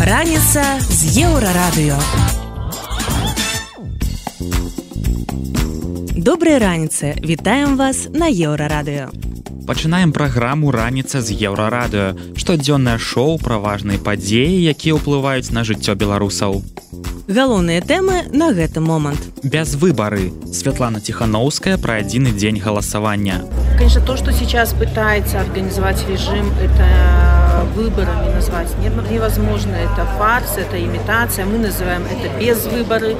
Раніца з еўрарадыё. Добрай раніцы, вітаем вас на еўрарадыё. Пачынаем праграму раніца з еўрарадыё, штодзённае шоу пра важныя падзеі, якія ўплываюць на жыццё беларусаў. Галоўныя тэмы на гэты момант. Без выбары. Святлана Тихановская про один день голосования. Конечно, то, что сейчас пытается организовать режим, это выборами назвать невозможно. Это фарс, это имитация. Мы называем это без выборы.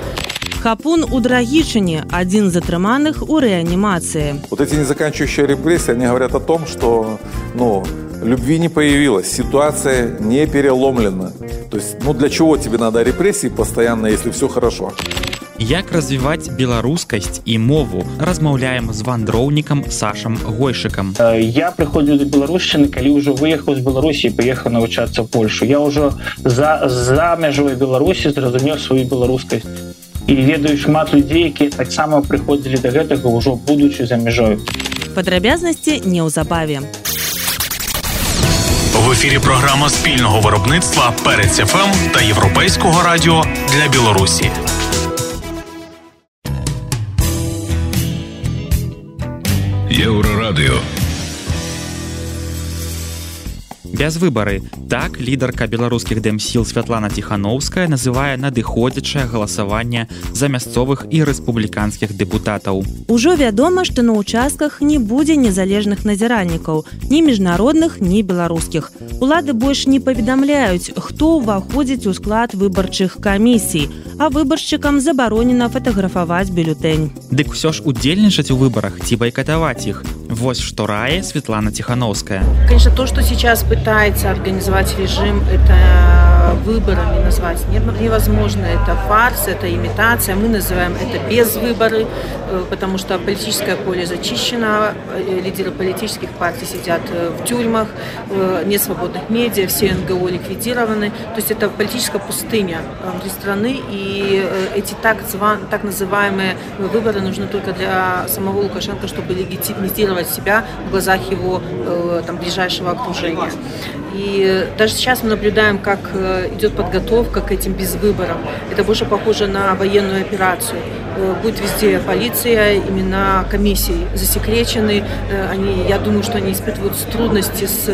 Хапун у Драгишине, один из затрыманных у реанимации. Вот эти незаканчивающие репрессии, они говорят о том, что ну, любви не появилось, ситуация не переломлена. То есть, ну для чего тебе надо репрессии постоянно, если все хорошо? Як развіваць беларускасць і мову? Размаўляем з вандроўнікам сашам гойшыкам. Я прыходзіў да беларушчыны калі ўжо выехаў з беларусі паехаў навучацца польшу я ўжо за за мяжой беларусі зразумеў сваю беларускасць і ведаю шмат людзей якія таксама прыходзілі да гэтага ўжо будучы за мяжой падрабязнасці неўзабаве в ефірі програма спільного виробництва Перець ФМ та Європейського радіо для Білорусі. Єврорадіо без выбары. Так лідарка беларускіх дэмсіл святлана тихохановская называе надыходзячае галасаванне за мясцовых і рэспубліканскіх дэпутатаў. Ужо вядома што на участках не будзе незалежных назіральнікаў ні міжнародных ні беларускіх. Улады больш не паведамляюць хто ўваходзіць у склад выбарчых камісій а выбаршчыкам забаронена фатаграфаваць бюлетэнь. Дык усё ж удзельнічаць у выбарах ці байкатаваць іх вось што рае светлана тихохановская конечно то что сейчас пытается организовать режим, это выборами назвать невозможно. Это фарс, это имитация. Мы называем это без выборы, э, потому что политическое поле зачищено, э, лидеры политических партий сидят э, в тюрьмах, нет свободных медиа, все НГО ликвидированы. То есть это политическая пустыня внутри страны, и эти так, так называемые выборы нужны только для самого Лукашенко, чтобы легитимизировать себя в глазах его там, ближайшего окружения. И даже сейчас мы наблюдаем, как э, идет подготовка к этим безвыборам. Это больше похоже на военную операцию. Э, будет везде полиция, имена комиссий засекречены. Э, они, я думаю, что они испытывают трудности с,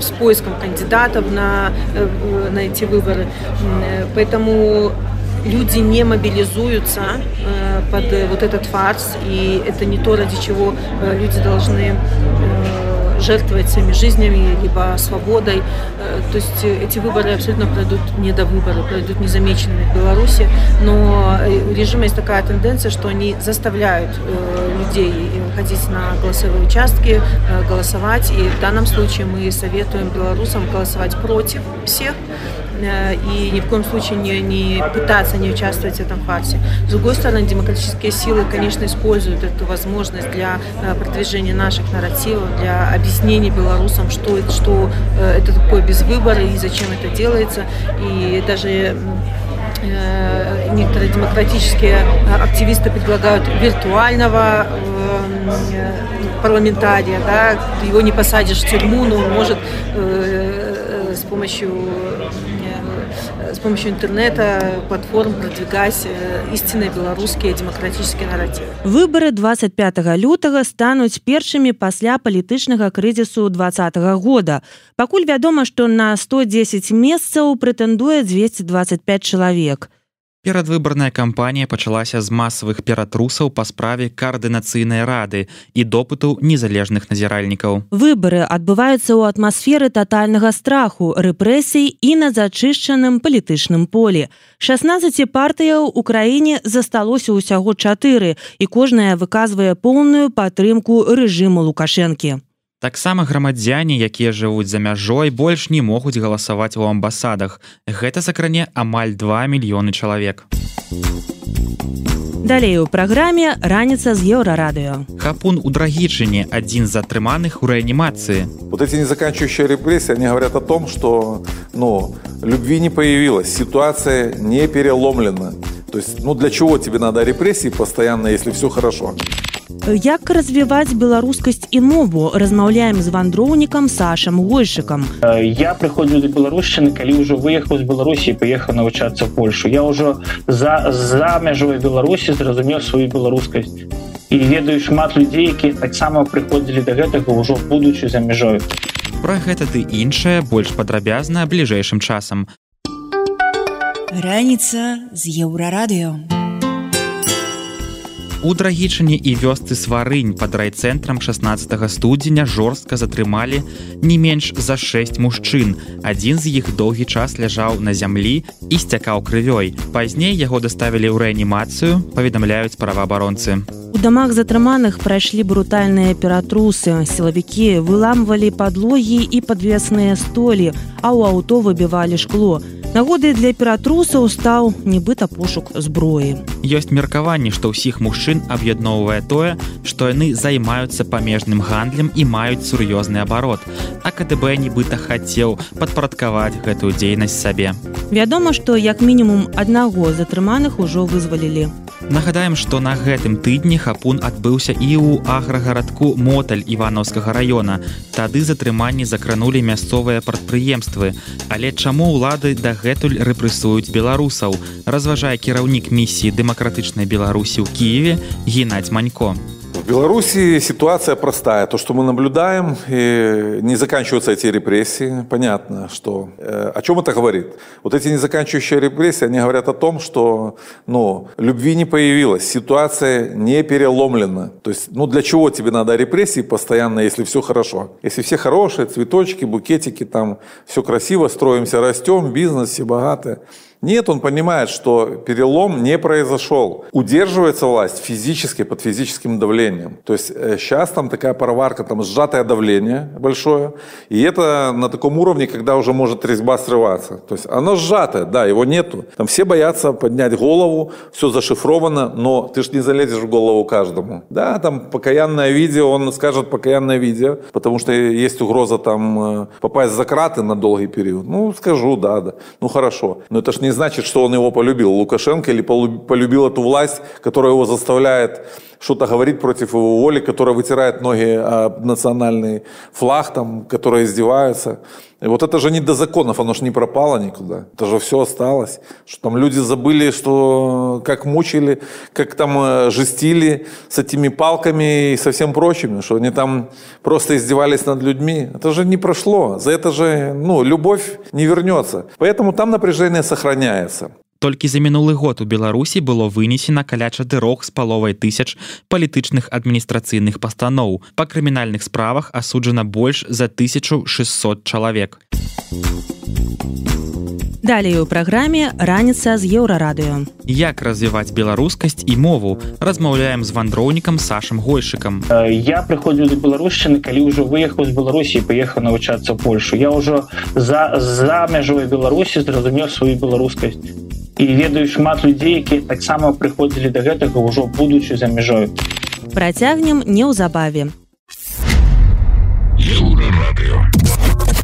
с поиском кандидатов на, на эти выборы. Поэтому люди не мобилизуются под вот этот фарс, и это не то, ради чего люди должны жертвовать своими жизнями, либо свободой. Э, то есть э, эти выборы абсолютно пройдут не до выбора, пройдут незамеченными в Беларуси. Но э, у режима есть такая тенденция, что они заставляют людей ходить на голосовые участки, голосовать. И в данном случае мы советуем белорусам голосовать против всех и ни в коем случае не, не пытаться не участвовать в этом фарсе. С другой стороны, демократические силы, конечно, используют эту возможность для продвижения наших нарративов, для объяснения белорусам, что, что это такое без выбора и зачем это делается. И даже некоторые демократические активисты предлагают виртуального парламентария, да, его не посадишь в тюрьму, но он может э, с помощью с помощью интернета, платформ продвигать истинные белорусские демократические нарративы. Выборы 25 лютага стануць першымі пасля палітычнага крызісу два года. Пакуль вядома, што на 110 месцаў прэтэндуе 225 чалавек. Перадвыбарная кампанія пачалася з масавых ператрусаў па справе каардынацыйнай рады і допытаў незалежных назіральнікаў. Выбары адбываюцца ў атмасферы татальнага страху, рэпрэсій і на зачышчаным палітычным полі. 16 партыяў у краіне засталося ўсяго чатыры і кожная выказвае поўную падтрымку рэжыму лукашэнкі. Таксама грамадзяне, якія жывуць за мяжой, больш не могуць галасаваць у амбасадах. Гэта закране амаль 2 мільёны чалавек. Далей у праграме раніца з еўрарадыё. Хапун у драгічыне адзін з атрыманых у рэанімацыі. Вот эти незаканчивающие репрессии, они говорят о том, что ну, любви не появилось, ситуация не переломлена. То есть, ну для чего тебе надо репрессии постоянно, если все хорошо? Як развіваць беларускасць і мову? Размаўляем з вандроўнікам сашам гойшыкам я прыходзіў да беларушчыны калі ўжо выехаў з беларусі паехаў навучацца польшу я ўжо за за мяжой беларусі зразумеў сваю беларускасць і ведаю шмат людзей якія таксама прыходзілі да гэтага ўжо будучы за мяжой Пра гэта ты іншае больш падрабязна бліжэйшым часам. Раніца з еўрарадыё У драгічыне і вёсцы сварынь пад райцэнтрам 16 студзеня жорстка затрымалі не менш за 6 мужчын. Адзін з іх доўгі час ляжаў на зямлі і сцякаў крывёй. Пазней яго даставілі ў рэанімацыю, паведамляюць праваабаронцы. У дамах затрыманых прайшлі брутальныя ператрусы. Сілавікі выламвалі падлогі і падвесныя столі, а ў аўто выбівалі шкло. Нагодай для ператрусаў стаў нібыта пошук зброі. Ёсць меркаванне, што ўсіх мужчын аб'ядноўвае тое, што яны займаюцца памежным гандлем і маюць сур'ёзны абарот. А КТБ нібыта хацеў падпарадкаваць гэтую дзейнасць сабе. Вядома, што як мінімум аднаго затрыманых ужо вызвалілі. Нагадаем, што на гэтым тыдні хапун адбыўся і ў аграгарадку моталь івановскага района. Тады затрыманні закранулі мясцовыя прадпрыемствы. Але чаму ўлады дагэтуль рэпрэсуюць беларусаў, разважае кіраўнік місіі дэмакратычнай Беларусі ў Киеве геннадзь Манько. В Беларуси ситуация простая. То, что мы наблюдаем, и не заканчиваются эти репрессии, понятно, что... Э, о чем это говорит? Вот эти незаканчивающие репрессии, они говорят о том, что ну, любви не появилось, ситуация не переломлена. То есть, ну для чего тебе надо репрессии постоянно, если все хорошо? Если все хорошие, цветочки, букетики, там все красиво, строимся, растем, бизнес, все богатые. Нет, он понимает, что перелом не произошел. Удерживается власть физически, под физическим давлением. То есть сейчас э, там такая пароварка, там сжатое давление большое. И это на таком уровне, когда уже может резьба срываться. То есть оно сжатое, да, его нету. Там все боятся поднять голову, все зашифровано, но ты же не залезешь в голову каждому. Да, там покаянное видео, он скажет покаянное видео, потому что есть угроза там э, попасть за краты на долгий период. Ну, скажу, да, да. Ну, хорошо. Но это ж не значит, что он его полюбил, Лукашенко, или полюбил эту власть, которая его заставляет что-то говорить против его воли, которая вытирает ноги об национальный флаг, там, которые издеваются. И вот это же не до законов, оно же не пропало никуда. Это же все осталось. Что там люди забыли, что как мучили, как там э, жестили с этими палками и со всем прочим, что они там просто издевались над людьми. Это же не прошло. За это же, ну, любовь не вернется. Поэтому там напряжение сохраняется. Толькі за мінулы год у Беларусі было вынесена каля чатырох з паловай тысяч палітычных адміністрацыйных пастаноў. Па крымінальных справах асуджана больш за 1600 чалавек. Далей у праграме раніца з еўрарадыё. Як развіваць беларускасць і мову размаўляем з вандроўнікам сашам гойшыкам. Я прыходзіў да беларушчыны, калі ўжо выехаў з Беларусі паехаў навучацца Польшу. Я ўжо за, за мяжой Беларусі зразумеў сваю беларускасць і ведаю шмат людзей якія таксама прыходзілі да гэтага ўжо будучы за мяжой. Працягнем неўзабаве.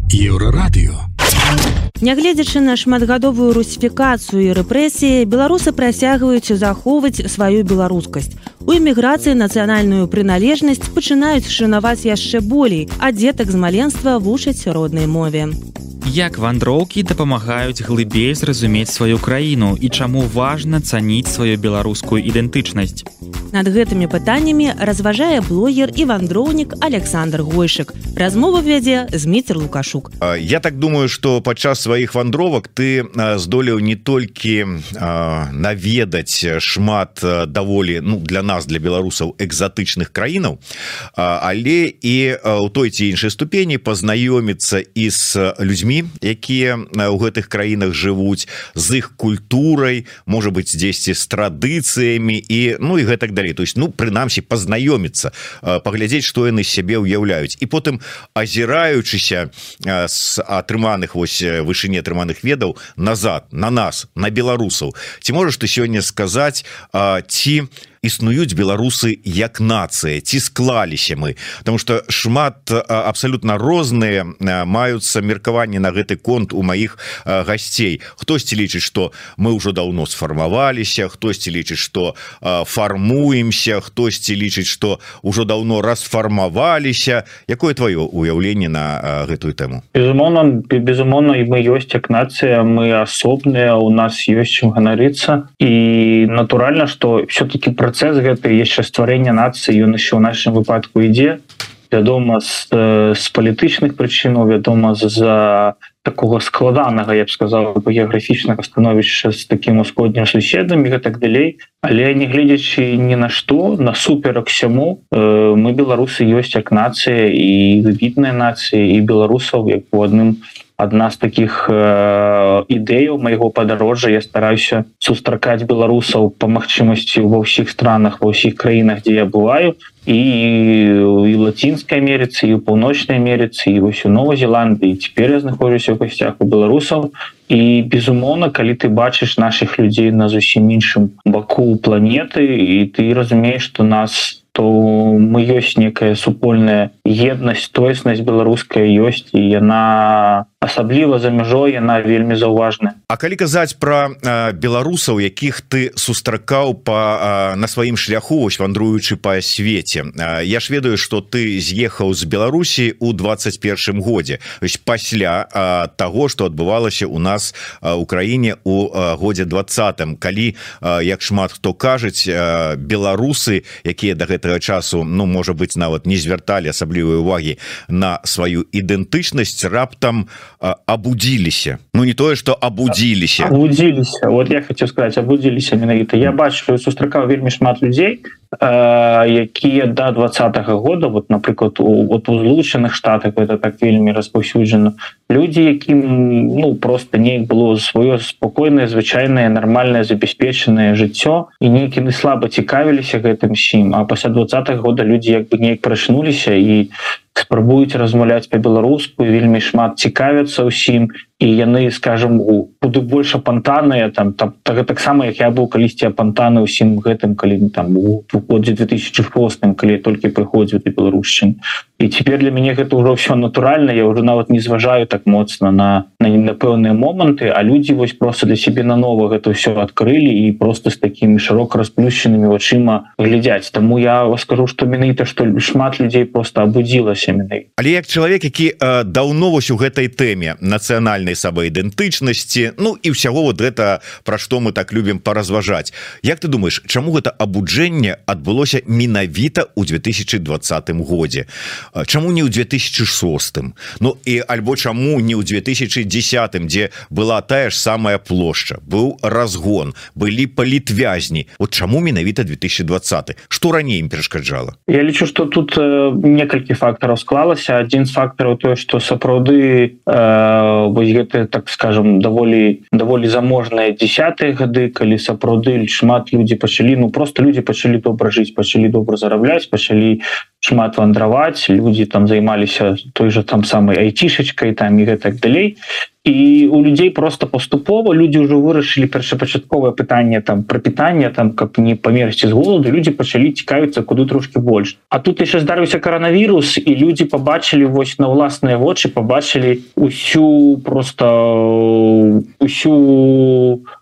Еўрарадыё. Нягледзячы на шматгадовую русіфікацыю і рэпрэсіі беларусы працягваюць захоўваць сваю беларускасць. У эміграцыі нацыянальную прыналежнасць пачынаюць шанаваць яшчэ болей а дзетак з маленства вучаць роднай мове як вандроўкі дапамагаюць глыбей зразумець сваю краіну і чаму важна цаніць сваю беларускую ідэнтычнасць. Над гэтымі пытаннямі разважае блогер і вандроўнік Александр Гойшык. Размова вядзе зміцер Лукашук. Я так думаю, што падчас сваіх вандровак ты здолеў не толькі наведаць шмат даволі ну, для нас для беларусаў экзатычных краінаў, але і ў той ці іншай ступені пазнаёміцца і з людзьмі якія ў гэтых краінах жывуць з іх культурай можа быть дзесьці з традыцыямі і ну і гэтак далей. То есть ну прынамсі пазнаёміцца паглядзець што яны сябе ўяўляюць. І потым азіраючыся з атрыманых вось вышыні атрыманых ведаў назад на нас на беларусаў. Ці можаш ты сёння сказаць ці існуюць беларусы як нацыя ці склаліся мы. Потому что шмат абсолютно розныя маюцца меркаванні на гэты конт у маіх гасцей. Хтосьці лічыць что мы ўжо давно сфармаваліся хтосьці лічыць что фармуемся хтосьці лічыць что ўжо давно расфармаваліся. Якое твоё уяўленне на гэтую тэму? Безумоўно безумоўно і мы ёсць як нацыя мы асобныя у нас ёсць чым ганарыцца. І натуральна что все-таки працэс гэты яшчэ стварэння нацыі ён еще ў нашым выпадку ідзе вядома з, з палітычных прычынаў вядома з-за такого складанага я б сказал геаграфічнага становішча з таким усходнім суседам і гэтак далей. Але не гледзячы ні на што насуперак сяму э, мы беларусы ёсць як нацыя і выбітная нацыя і беларусаў як у адным адна з таких э, ідэяў майго падарожжа. Я стараюся сустракаць беларусаў па магчымасці ва ўсіх странах ва ўсіх краінах дзе я бываю. І і лацінскай Амерыцы і у паўночнай Амерыцы і вось у Новой Зеландыі цяпер я знаходжуся ў гасцях у беларусаў. І безумоўна калі ты бачыш наших людзей на зусім іншым баку планеты і ты разумееш что нас то мы ёсць некая супольная еднасць тоеснасць беларуская ёсць і яна асабліва за мяжой яна вельмі заўважная А калі казаць про беларусаў якіх ты сустракаў по на сваім шляху ось вандруючы по свеце. Я ж ведаю что ты з'ехаў з Беларусі у 21 годзе. Ось пасля того что адбывалася у нас у краіне у годзе двадцатым. Калі як шмат хто кажуць беларусы якія до гэтага часу ну можа быть нават не звярталі асаблівыя увагі на сваю ідэнтычнасць раптам абудзіліся Ну не тое что абудзіліся абудзіліся вот я хочу сказать абудзіліся менавіта я бачу сустракаў вельмі шмат людзей якія до двадцатого года вот напрыклад у вот у злучаных штатах это так вельмі распаўсюджана люди якім ну просто неяк было сваё спокойное звычайное нормальное забеспечанное жыццё і нейкімі слабо цікавіліся гэтым сім а пасля двадцатых года люди як бы неяк прачнуліся і спрабуюць размаўляць по-беларуску вельмі шмат цікавяцца ўсім і яны скажем у куды больше пантаныя там там так таксама як я быў калісьці апантаны ўсім гэтым калі там у годзе 2006 калі толькі прыходзіў ты беларушчын і цяпер для мяне гэта ўжо все натуральна я уже нават не зважаю так моцна на на напэўныя моманты а людзі вось просто для сябе на нова гэта все адкрылі і просто з такими широка расплюшчанымі вачыма глядзяць. Таму я вас скажу что менавіта што шмат людзей просто абудзілася менай але як чалавек які э, даўно вось у гэтай тэме нацыянальнай самаідэнтычнасці Ну і ўсяго вот гэта пра што мы так любім паразважаць. Як ты думаешь чаму гэта абуджэнне адбылося менавіта ў 2020 годзе Чаму не ў 2006 Ну і альбо чаму не ў 2010 дзе была тая ж самая плошча? Быў разгон былі палітвязні. Вот чаму менавіта 2020 что раней ім перашкаджала? Я лічу что тут э, некалькі фактараў склалася. Один з фактараў тое что сапраўды э, гэта так скажем даволі даволі заможныя десятые гады калі сапраўды шмат людзі пачалі ну просто люди пачалі добра жыць пачалі добра зарабляць пачалі шмат вандраваць люди там займаліся той же там самой айцішачкай там і гэтак далей. І у людзей просто поступова люди ўжо вырашылі першапачатковае пытанне там про пытанне там каб не памерці з голаду люди пачалі цікавіцца куды трошки больш. А тут яшчэ здарыўся коронавірус і люди побачылі вось на ўласныя вочы побачылі усю просто усю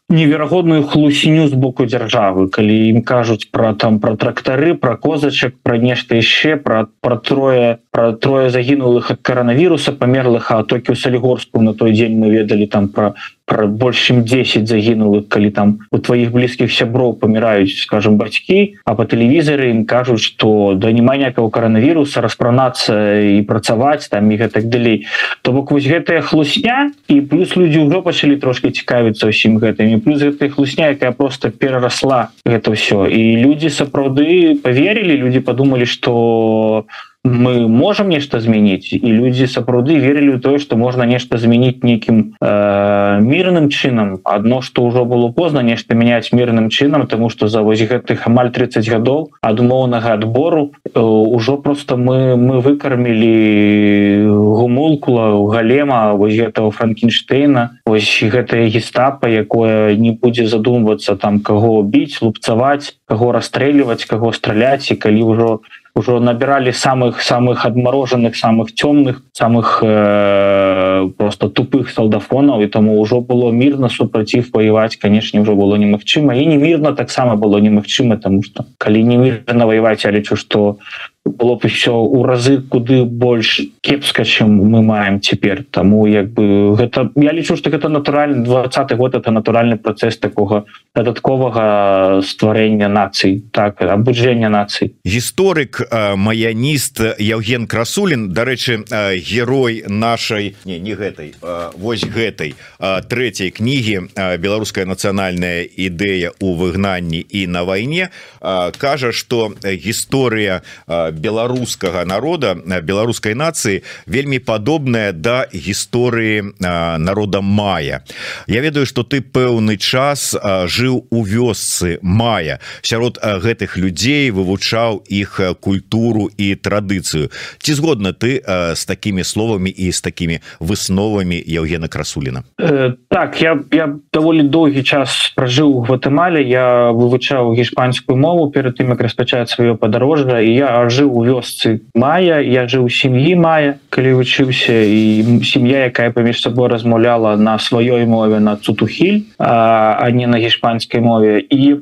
неверагодную хлусіню з боку дзяржавы калі ім кажуць про там про трактары про козачак про нешта яшчэ про про трое про трое загінулых ад коронавіруса памерлых а токі у салігорску на той дзень мы ведалі там про больш чым 10 загінулых калі там у твоих блізкіх сяброў паміраюць скажем бацькі а по тэлевізары ім кажуць что да няма някого коронавіруса распранацца і працаваць там і гэтак далей. То бок вось гэтая хлусня і плюс люди ўжо пачалі трошки цікавіцца ўсім гэтымі плюс гэтая хлусня якая просто перарасла гэта ўсё. І люди сапраўды поверілі люди подумалі что у мы можем нешта змяніць і людзі сапраўды верылі ў тое што можна нешта змяніць нейкім э, мірным чынам адно што ўжо было позна нешта мяняць мірным чынам тому что за вось гэтых амаль 30 гадоў ад умоўнага адбору э, ўжо просто мы мы выкармілі гумулкула галема вось этого франкенштейна ось гэтая гестапа якое не будзе задумвацца там каго біць лупцаваць каго расстрэльваць каго страляць і калі ўжо ўжо набіралі самых самых адмарожаных самых цёмных самых э, просто тупых салдафонаў і таму ўжо было мірна супраціў воеваць канешне ўжо было немагчыма і не мірна таксама было немагчыма тому что калі не мірна воеваць я лічу что было б еще у разы куды больш кепска чым мы маем цяпер тому як бы гэта я лічу что гэта натуральны двадцатый год это натуральны працэс такого дадатковага стварэння нацый так абуджэння нацый. Гісторык маяніст Евген красулин дарэчы герой нашай не не гэтай вось гэтай трэцяй кнігі беларуская нацыянальная ідэя у выгнанні і на вайне кажа что гісторыя без беларускага народа беларускай нацыі вельмі падобная да гісторыі народа мая. Я ведаю что ты пэўны час жыў у вёсцы мая. Сярод гэтых людзей вывучаў іх культуру і традыцыю. Ці згодна ты з такими словамі і з такими высновамі Евгена красулина э, так я я даволі доўгі час пражыў у гватэмале. Я вывучаў гішпанскую мову перед тым як распачаць сваё падарожжа і я жыў жыў у вёсцы мая я жыў сям'і мая калі вучыўся і сям'я якая паміж сабой размаўляла на сваёй мове на цутухіль а, а не на гішпанскай мове. І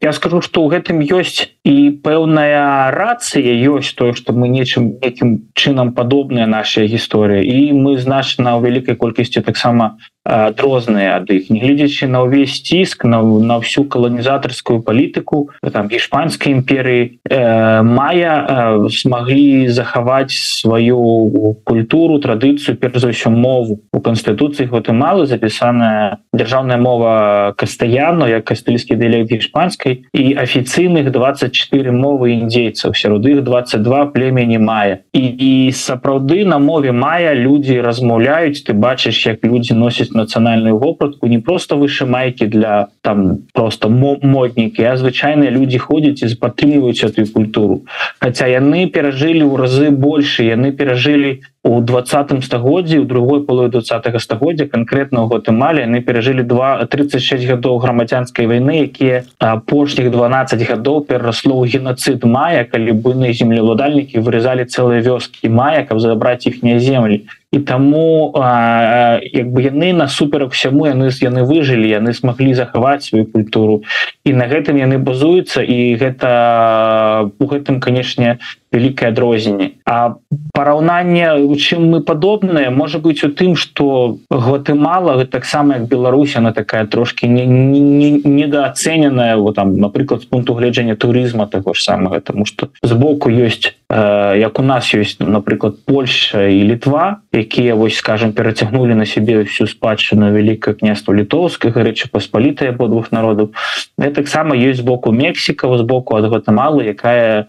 я скажу что ў гэтым ёсць і пэўная рацыя ёсць тое что мы нечым якім чынам падобная наша гісторыя. І мы значна ў вялікай колькасці таксама адрозныя ад іх не гледзячы на ўвесь ціск на, на всю каланізатарскую палітыку там гішпанскай імперыі э, мая э, смаглі захаваць сваю культуру традыцыю перш за ўсё мову. У канстытуцыі гватэмалы запісаная дзяржаўная мова кастаяну як кастыльскі дыялект гішпанскай і афіцыйных 24 мовы індзейцаў сярод іх 22 племені мая і, і сапраўды на мове мая людзі размаўляюць ты бачыш як людзі носяць нацыянальную вопратку не просто выше майки для там просто моднікі а звычайныя люди ходзяць і падтрымліваюць эту культуру. Хотя яны перажылі ў разы больше яны перажылі у двадцатым стагоддзі у другой полу двадцатого стагоддзя конкретно гватэмале яны перажылі два 36 гадоў грамадзянской войны якія апошніх 12 гадоў перарасло ў геноцид мая калі буйныя землеўладальнікі вырезалі цэлыя вёскі мая каб забраць іхнія землі. І таму як бы яны насуперак всяму яны яны выжылі яны смаглі захаваць сваю культуру. І на гэтым яны базуюцца і гэта у гэтым канешне вялікае адрозненне а параўнанне у чым мы падобныя можа быть у тым что гватэмала таксама як Беларусь она такая трошки недооцененая не, не вот там напрыклад з пункту гледжання турызма таго ж самага тому что сбоку есть э, як у нас есть напрыклад Польша і літва якія вось скажем перацягнули на себе всю спадчыну вялікае княства літоўскай гарэчы паспалітая або двух народаў. Таксама есть збоку Мексіка збоку ад гватэмалы якая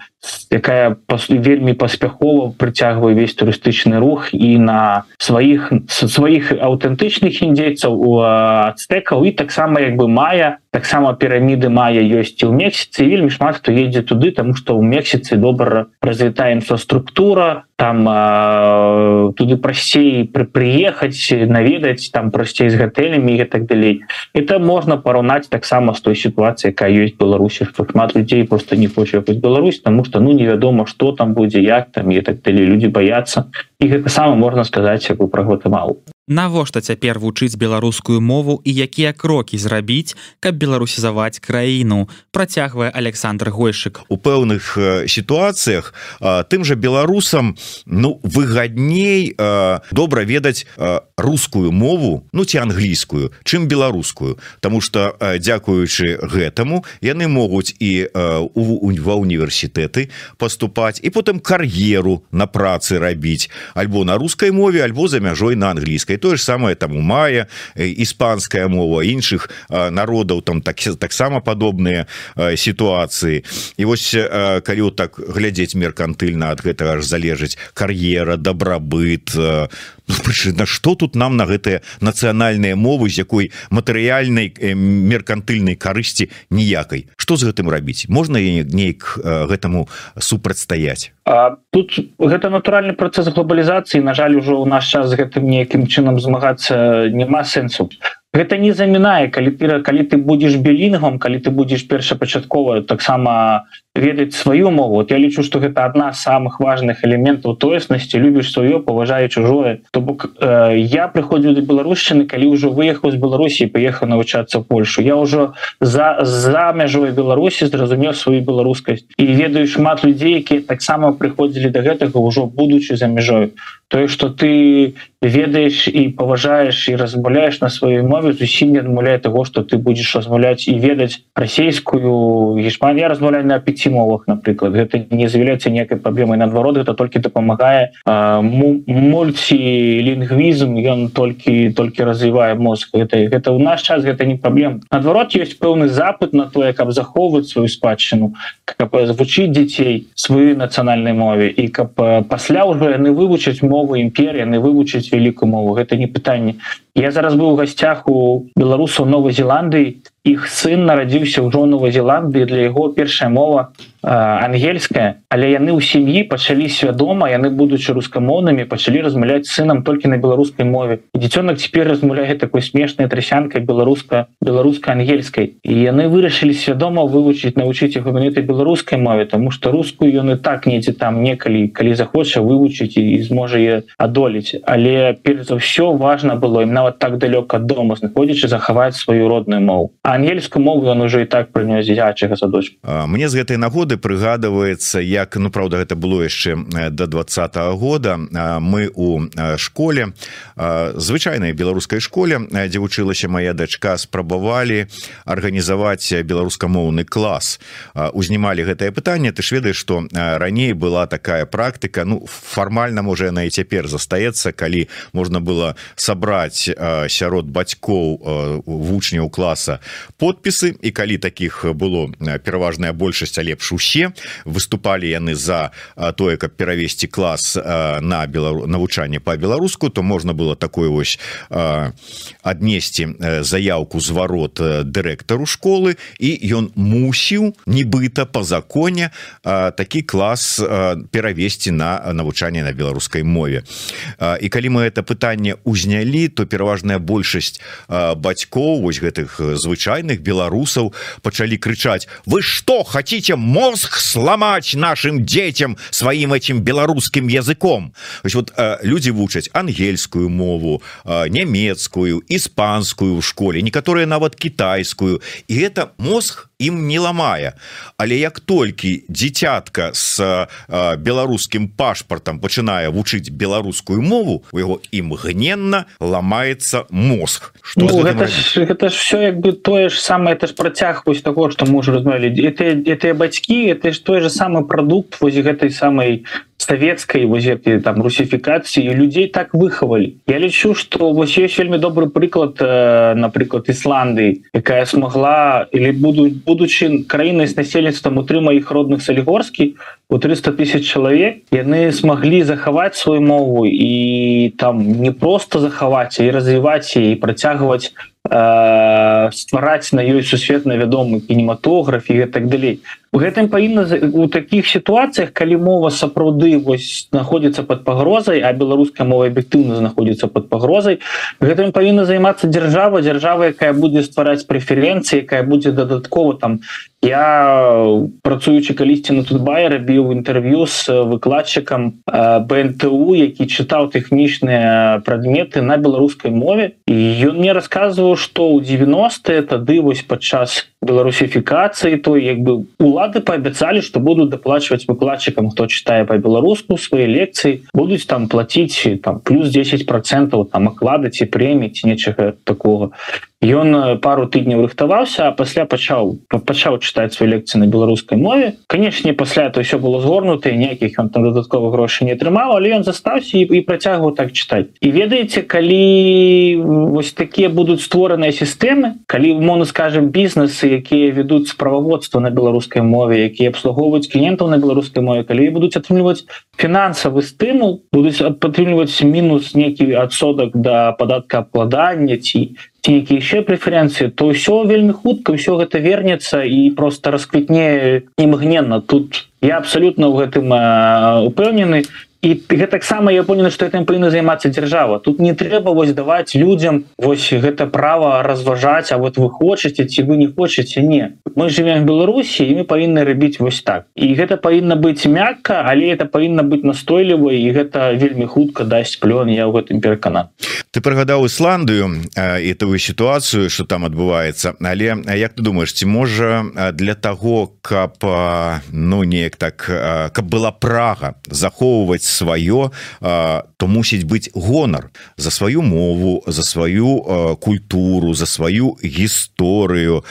якая вельмі паспяхова прыцягвае весь турыстычны рух і на сваіх сваіх аўтэнтычных індзейцаў у ацтэкаў і таксама як бы мая таксама піраміды мая ёсць і ў мексіцы вельмі шмат хто едзе туды тому что ў мексіцы добра развітая інфраструктура там э, туды прасцей пры прыехаць наведаць там прасцей з гатэлямі і так далей это можна параўнаць таксама з той сітуацыі якая ёсць беларусі што шмат людзей просто не хоча Беларусь тому что ну невядома что там будзе як там і так далей люди баяцца і гэта сама можна сказаць як бы пра гватэмалу навошта цяпер вучыць беларускую мову і якія крокі зрабіць каб беларусізаваць краіну? Працягвае Александр гойшык. У пэўных сітуацыях тым жа беларусам ну выгадней добра ведаць рускую мову ну ці англійскую чым беларускую. Таму что дзякуючы гэтаму яны могуць і ва універсітэты поступаць і потым кар'еру на працы рабіць альбо на рускай мове альбо за мяжой на англійскай і тое ж самае там у мая іспанская мова іншых народаў там так таксама падобныя сітуацыі. І вось калі вот так глядзець меркантыльна ад гэтага ж залежыць кар'ера добрабыт на что тут нам на гэтыя нацыянальныя мовы з якой матэрыяльнай меркантыльнай карысці ніякай? Что з гэтым рабіць? Можна неяк гэтаму супрацьстаяць? Тут гэта натуральны працэс глобалізацыі на жаль ужо ў наш час з гэтым неякім чынам змагацца няма сэнсу. Гэта не замінае калі ты калі ты будзеш білінгом калі ты будзеш першапачаткова таксама ведаць сваю мову. Вот я лічу что гэта одна з самых важных элементаў тоеснасці. Любіш сваё паважае чужое. То бок э, я прыходзіў до беларушчыны калі ўжо выехаў з беларусі паехаў навучацца Польшу. Я ўжо за за мяжой беларусі зразумеў сваю беларускасць. І ведаю шмат людзей якія таксама прыходзілі до гэтага ўжо будучы за мяжою тое что ты ведаеш і паважаеш і размаўляеш на сваёй мове зусім не адмаўляе того что ты будзеш размаўляць і ведаць расійскую гешман я размаўляю на пяти мовах напрыклад гэта не з'яўляецца некай праблемай наадварот это толькі дапамагае мульцілінгвізм ён толькі толькі развівае мозг гэта гэта ў наш час гэта не праблем наадварот ёсць пэўны запыт на тое каб захоўваць сваю спадчыну каб звучыць дзяцей сваёй нацыянальнай мове і каб пасля ўжо яны вывучаць мову мовы імперія не вывучыць вялікую мову. Гэта не пытанне я зараз быў у гасцях у беларусаў новой зеландыі. Іх сын нарадзіўся ўжо новой зеландыі. Для яго першая мова ангельская але яны ў сям'і пачалі свядома яны будучы рускамоўнымі пачалі размаўляць сынам толькі на беларускай мове. Дзіцёнак цяпер размаўляе такой смешнай трасянкай беларуска беларуска-ангельскай. І яны вырашылі свядома вывучыць навучыць яго менетай беларускай мове тому что рускую ён і так недзе там некалі калі захоча вывучыць і зможа е адолець. Але перш за ўсё важно было ім нават так далёка дома знаходзячы захаваць сваю родную мову. А ангельскую мову он уже і так прынёс дзячага садочку. Мне з гэтай нагоды прыгадываецца як ну правда гэта было яшчэ до два года. Мы у школе звычайнай беларускай школе дзе вучылася моя дачка спрабавалі арганізаваць беларускамоўны клас. Узнімалі гэтае пытанне. Ты ж ведаеш что раней была такая практыка ну фармальна можа яна і цяпер застаецца калі можна было сабраць сярод бацькоў вучняў класа подпісы. І калі таких было пераважная большасць а лепш усе выступалі яны за тое каб перавесці клас на белару навучанне по-беларуску то можна было такое вось аднесці заявку зварот дырэктару школы і ён мусіў нібыта по законе такі клас перавесці на навучанне на беларускай мове. І калі мы это пытанне узнялі то пераважная большасць бацькоў вось гэтых звычайных беларусаў пачалі крычаць вы что хотите мозг мозг сломать нашим детям своим этим беларускім языком. Есть вот э, люди вучаць ангельскую мову э, нямецкую іспанскую в школе некаторыя нават китайскую. І это мозг ім не ламае але як толькі дзіцятка с беларускім пашпартам пачынае вучыць беларускую мову у яго імгненна ламаецца мозг. Что ну, гэта, ж, гэта ж все як бы тое ж самое это ж працяг вось того что можа размовлі это это бацькі это ж той же самы прадукт вось гэтай самой савецкай возеты там русіфікацыі людзей так выхавалі Я лічу что вось есть вельмі добры прыклад э, напрыклад Ісландыі якая смогла или буду будучы краінай з насельніцтвам утрыма іх родных салігорскі у 300 тысяч чалавек яны смогли захаваць сваю мову і там не просто захаваць і развіваць і працягваць э, ствараць на ёй сусветна вядомы кінематограф і так далей гэтым павінна у таких сітуацыях калі мова сапраўды вось знаходзіцца под пагрозай а беларуская мова аб'ектыўна знаходзіцца под пагрозай гэтым павінна займацца дзяржава дзяржава якая будзе ствараць прэферэнцыі якая будзе дадаткова там я працуючы калісьці на тутбай рабіў інтэрв'ю с выкладчыкам бнту які чытаў тэхнічныя прадметы на беларускай мове. І ён мне расказваў што ў 90 тады вось падчас беларусіфікацыі то як бы улады паабяцалі што будуць даплачваць выкладчыкам хто чытае па-беларуску свае лекцыі будуць там плаціць там плюс 10 процентаў там аклады ці прэмі ці нечага такого ён пару тыдняў рыхтаваўся а пасля пачаў пачаў чытаць свой лекцыі на беларускай мове. Канешне пасля то ўсё было згорнута ніякіх ён там дадаткова грошай не атрымаў але ён застаўся і, і працягваў так чытаць. І ведаеце калі вось такія будуць створаныя сістэмы калі можна скажем бізнесы якія вядуць справаводства на беларускай мове якія абслугоўваюць кліентаў на беларускай мове калі будуць атрымліваць фінансавы стымул будуць падтрымліваць мінус нейкі адсотак да падатка абкладання ці ці які яшчэ прэферэнцыі то ўсё вельмі хутка ўсё гэта вернецца і просто расквітне імгненна. Тут я абсалютна ў гэтым упэўнены і гэтаксама я понял что этим павінна займацца дзяржава. Тут не трэба вось даваць людям вось гэта право разважаць А вот вы хочаце ці вы не хочаце не. Мы живем в беларусі і мы павінны рабіць вось так. І гэта павінна быць мякка але это павінна быць настойліва і гэта вельмі хутка дасць плён я ў гэтым перакана ты прыгадаў Ісландыю і тую сітуацыю что там адбываецца. Але як ты думаешь ці можа для того каб ну неяк так каб была прага захоўваць сваё то мусіць быць гонар за сваю мову за сваю культуру за сваю гісторыю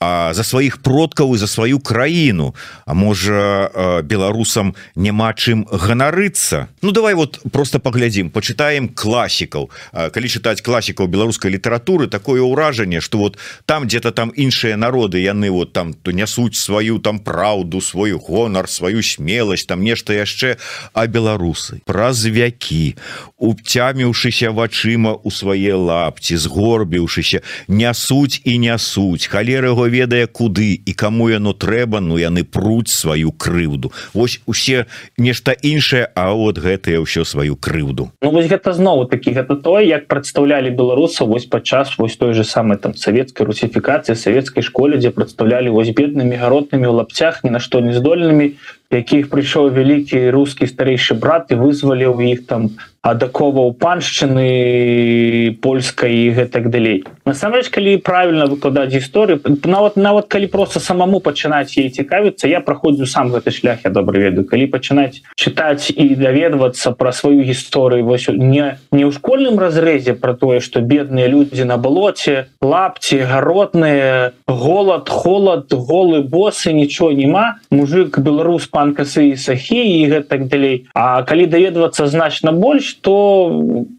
а за сваіх продкаў і за сваю краіну. А можа беларусам няма чым ганарыцца? Ну давай вот просто паглядзім почытаем класікаў. Калі чытаць класікаў беларускай літаратуры такое ўражанне что вот там где-то там іншыя народы яны вот там то нясуць сваю там праўду свой гонар сваю смеласць там нешта яшчэ. А беларусы праз вякі уцяміўшыся вачыма у свае лапці згорбіўшыся нясуць і нясуць халеры его ведае куды і кому яно трэба Ну яны пруць сваю крыўду. Вось усе нешта іншае А вот гэтыя ўсё сваю крыўду. Ну, вось гэта знову такі гэта то як прадстаўлялі беларусаў вось падчас вось той же самой там савецкай русіфікацыі савецкай школе дзе прадстаўлялі вось беднымі гаротнымі ў лапцях ні на што не здольнымі якіх прыйшоў вялікі рускі старэйшы брат і вызваліў іх там адакова паншчыны польскай і гэтак далей. Насамрэч калі правильно выкладаць гісторыю нават нават калі просто самому пачынаць ей цікавіцца я праходзіў сам гэты шлях я добра ведаю. Калі пачынаць чытаць і даведвацца пра сваю гісторыю вось не не ў школьным разрэзе про тое что бедныя людзі на балоце лапці гаротныя голод холод голы босы нічого няма мужик беларус по пан касы сахі і гэтак далей. А калі даведвацца значна больш то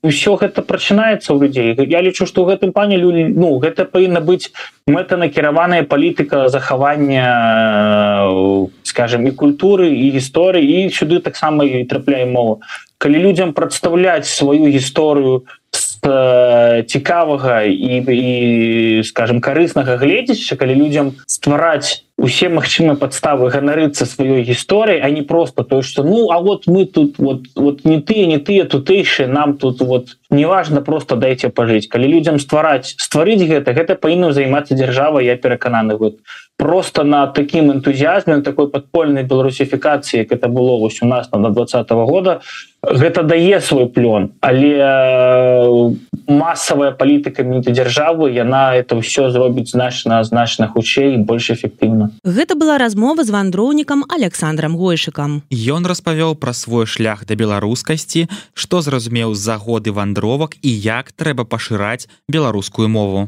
ўсё гэта прачынаецца ў людзей. Я лічу што ў гэтым пане люди ну гэта павінна быць мэтанакіраваная палітыка захавання скажем і культуры і гісторыі і сюды таксама і трапляе мова. Калі людзям прадстаўляць сваю гісторыю цікавага і, і скажем карыснага гледзяща калі людзям ствараць усе магчымыя падставы ганарыцца сваёй гісторыяй а не просто то что ну а вот мы тут вот вот не тыя не тыя тутэйшыя нам тут вот неважно просто дайте пажыць. Калі людзям ствараць стварыць гэта гэта павінна займацца дзяржава я перакананы вот просто на таким энтузіазме такой подпольнай беларусіфікацыі это было вось у нас на два -го года гэта дае свой плён але э, масавая палітыка дзяржавы яна это ўсё зробіць значна значна хутчэй больш эфектыўна Гэта была размова з вандроўнікам александром гойшыкам Ён распавёў пра свой шлях да беларускасці што зразумеў з-за годы вандровак і як трэба пашыраць беларускую мову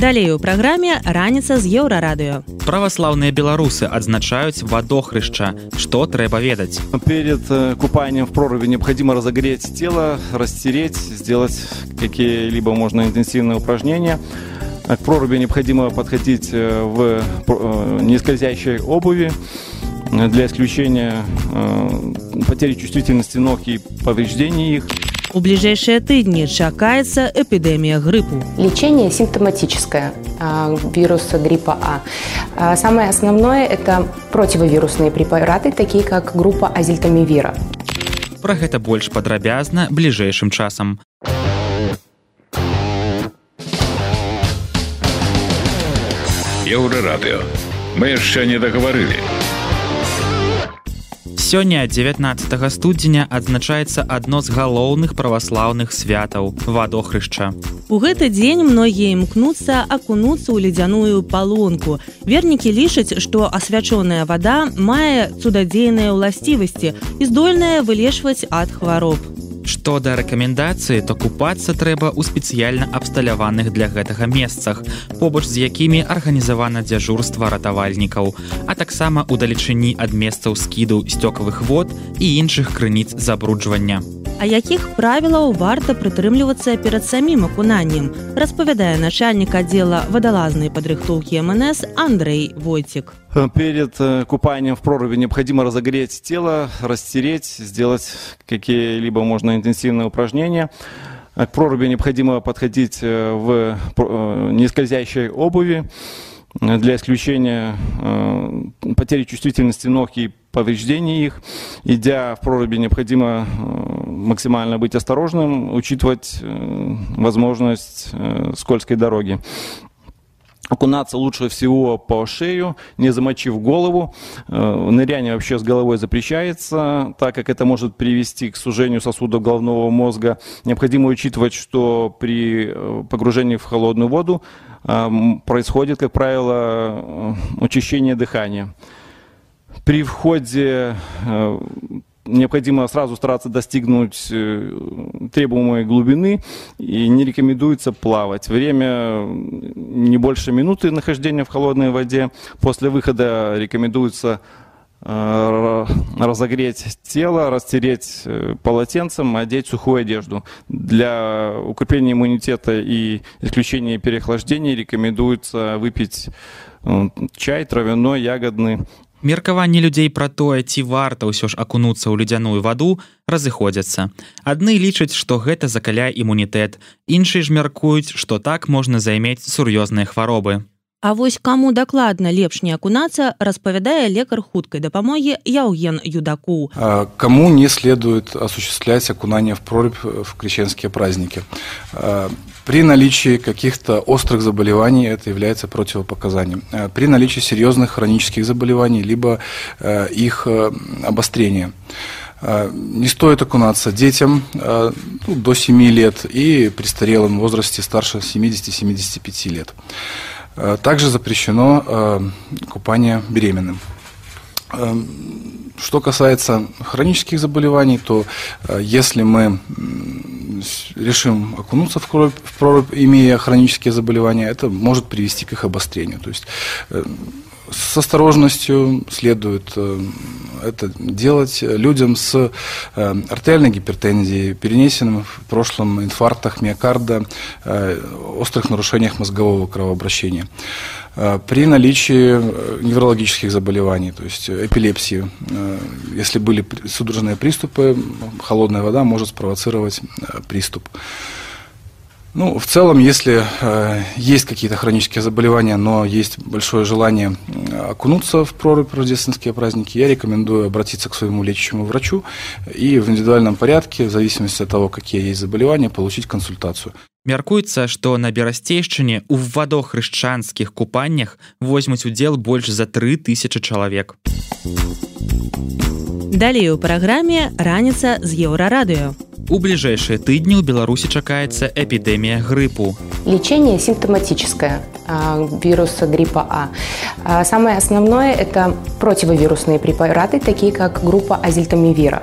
Далей у праграме раніца з еўрарадыё. Праваслаўныя беларусы адзначаюць вадохрышча, што трэба ведаць. Перед э, купанием в проруби необходимо разогреть тело, растереть, сделать какие-либо можно интенсивные упражнения. К проруби необходимо подходить э, в э, нескользящей обуви для исключения потери чувствительности ног и повреждений их. У ближайшие тыдни чакается эпидемия гриппу. Лечение симптоматическое вируса гриппа А. Самое основное – это противовирусные препараты, такие как группа азельтамивира. Про гэта больш падрабязна бліжэйшым часам. Еўрарадыё. Мы яшчэ не дагаварылі сёння 19 студзеня адзначаецца адно з галоўных праваслаўных святаў вадохрышча. У гэты дзень многія імкнуцца акунуцца ў ледзяную палонку. Вернікі лічаць што асвячоная вада мае цудадзейныя ўласцівасці і здольная вылешваць ад хвароб Што да рэкамендацыі, то купацца трэба ў спецыяльна абсталяваных для гэтага месцах, побач з якімі арганізавана дзяжурства ратавальнікаў, а таксама ў далечыні ад месцаў скіду сцёкавых вод і іншых крыніц забруджвання. А якіх правілаў варта прытрымлівацца перад самім акунаннем, распавядае начальнік аддзела вадалазнай падрыхтоўкі МНС Андрей Войцік. Перед э, купанием в проруби необходимо разогреть тело, растереть, сделать какие-либо можно интенсивные упражнения. К проруби необходимо подходить э, в э, нескользящей обуви для исключения потери чувствительности ног и повреждений их. Идя в проруби, необходимо максимально быть осторожным, учитывать возможность скользкой дороги. Окунаться лучше всего по шею, не замочив голову. Ныряние вообще с головой запрещается, так как это может привести к сужению сосудов головного мозга. Необходимо учитывать, что при погружении в холодную воду происходит, как правило, учащение дыхания. При входе необходимо сразу стараться достигнуть требуемой глубины и не рекомендуется плавать. Время не больше минуты нахождения в холодной воде. После выхода рекомендуется разогреть тело, растереть полотенцем, одеть сухую одежду. Для укрепления иммунитета и исключения переохлаждения рекомендуется выпить чай травяной, ягодный, Меркаванні людзей пра тое, ці варта ўсё ж акунуцца ў ледзяную ваду разыходзяцца. Адны лічаць, што гэта закаляе імунітэт, іншыя ж мяркуюць, што так можна займець сур'ёзныя хваробы. А вось каму дакладна лепш не акунацца, распавядае лекар хуткай дапамогі Яўген Юдаку. Кому не следует осуществлять окунание в прорубь в крещенские праздники? При наличии каких-то острых заболеваний это является противопоказанием. При наличии серьезных хронических заболеваний, либо их обострения. Не стоит окунаться детям ну, до 7 лет и престарелым в возрасте старше 70-75 лет. Также запрещено купание беременным. Что касается хронических заболеваний, то если мы решим окунуться в прорубь, в прорубь, имея хронические заболевания, это может привести к их обострению. То есть с осторожностью следует это делать людям с артериальной гипертензией, перенесенным в прошлом инфарктах миокарда, острых нарушениях мозгового кровообращения при наличии неврологических заболеваний, то есть эпилепсии. Если были судорожные приступы, холодная вода может спровоцировать приступ. Ну, в целом, если э, есть какие-то хронические заболевания, но есть большое желание окунуться в прорубь рождественские праздники, я рекомендую обратиться к своему лечащему врачу и в индивидуальном порядке, в зависимости от того, какие есть заболевания, получить консультацию. Мяркуецца, што на берасцейшчыне ў вадохрышчанскіх купаннях возьмуць удзел больш за тры тысячи чалавек. Далей у праграме раніца з еўрарадыё. У бліжэйшыя тыдні ў Беларусі чакаецца эпідэмія грыпу. Лечение симптоматическое вируса гриппа А. Самое основное – это противовирусные препараты, такие как группа азильтамивира.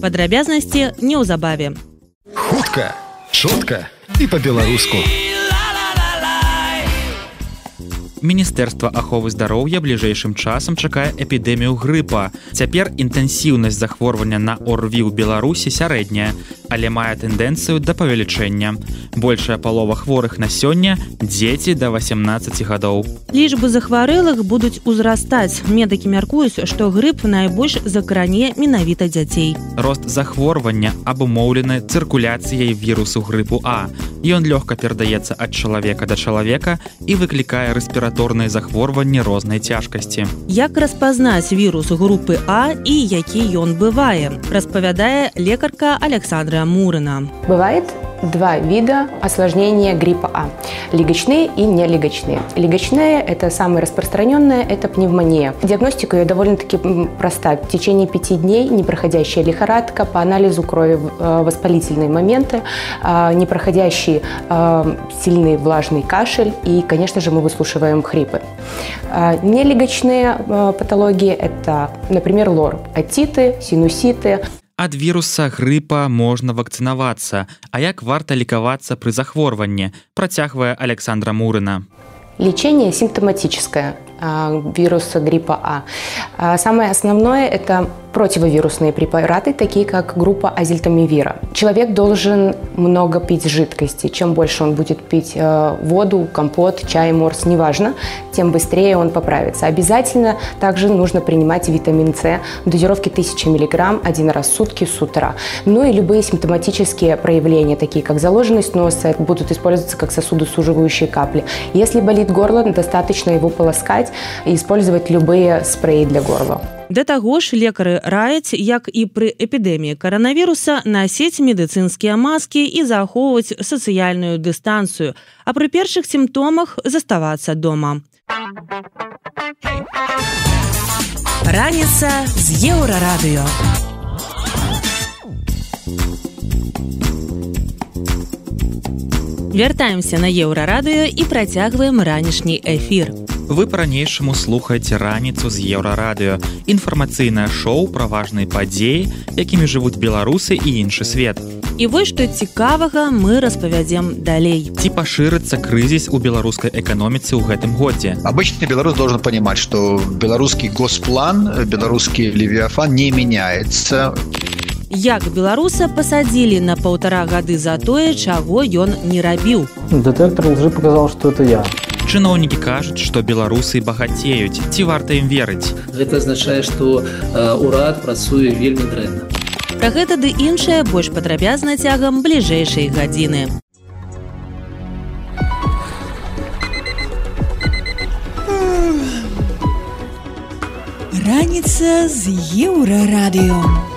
Падрабязнасці неўзабаве. Хутка, чутка і па-беларуску. Міністэрства аховы здароўя бліжэйшым часам чакае эпідэмію грыпа. Цяпер інтэнсіўнасць захворвання на орві ў Беларусі сярэдняя, але мае тэндэнцыю да павелічэння. Большая палова хворых на сёння дзеці да 18 гадоў. Лічбы захварэлых будуць узрастаць. Медыкі мяркуюць, што грып найбольш закране менавіта дзяцей. Рост захворвання абумоўлены цыркуляцыяй вірусу грыпу А. Ён лёгка перадаецца ад чалавека да чалавека і выклікае рэспіраторныя захворванні рознай цяжкасці. Як распазнаць вірус групы А і які ён бывае, распавядае лекарка Александра Мурына. Бывает два вида осложнения гриппа А. Легочные и нелегочные. Легочные – это самое распространенное, это пневмония. Диагностика ее довольно-таки проста. В течение пяти дней непроходящая лихорадка, по анализу крови воспалительные моменты, непроходящий сильный влажный кашель и, конечно же, мы выслушиваем хрипы. Нелегочные патологии – это, например, лор, отиты, синуситы, ад віруса грыпа можна вакцынавацца а як варта лікавацца пры захворванні працягвае александра мурына лечение симптоматическое вируса гриппа а самое основное это противовирусные препараты, такие как группа азельтамивира. Человек должен много пить жидкости. Чем больше он будет пить э, воду, компот, чай, морс, неважно, тем быстрее он поправится. Обязательно также нужно принимать витамин С, дозировки 1000 мг один раз в сутки с утра. Ну и любые симптоматические проявления, такие как заложенность носа, будут использоваться как сосудосуживающие капли. Если болит горло, достаточно его полоскать и использовать любые спреи для горла. Да таго ж лекары раяць, як і пры эпідэміі каранавіруса насіць медыцынскія маскі і захоўваць сацыяльную дыстанцыю, а пры першых сімптомах заставацца дома. Раніца з еўрарадыё. Вяртаемся на еўрарадыё і працягваем ранішні эфір. Вы па-ранейшаму слухаеце раніцу з еўрарадыё. Інфармацыйнае шоу пра важныя падзеі, якімі жывуць беларусы і іншы свет. І вось што цікавага мы распавядзем далей. Ці пашырыцца крызіс у беларускай эканоміцы ў гэтым годзе. Обычный беларус должен понимать, что беларускі госплан, беларускі левиафан не меняется. Як беларуса пасадзілі на паўтара гады за тое, чаго ён не рабіў. Детектор лжи показал, что это я. Чыноўнікі кажуць, што беларусы багацеюць, ці варта ім верыць. Гэта азначае, што ўрад працуе вельмі дрэнна. Пра гэта ды іншае больш падрабязна цягам бліжэйшай гадзіны. Раніца з еўрарадыё.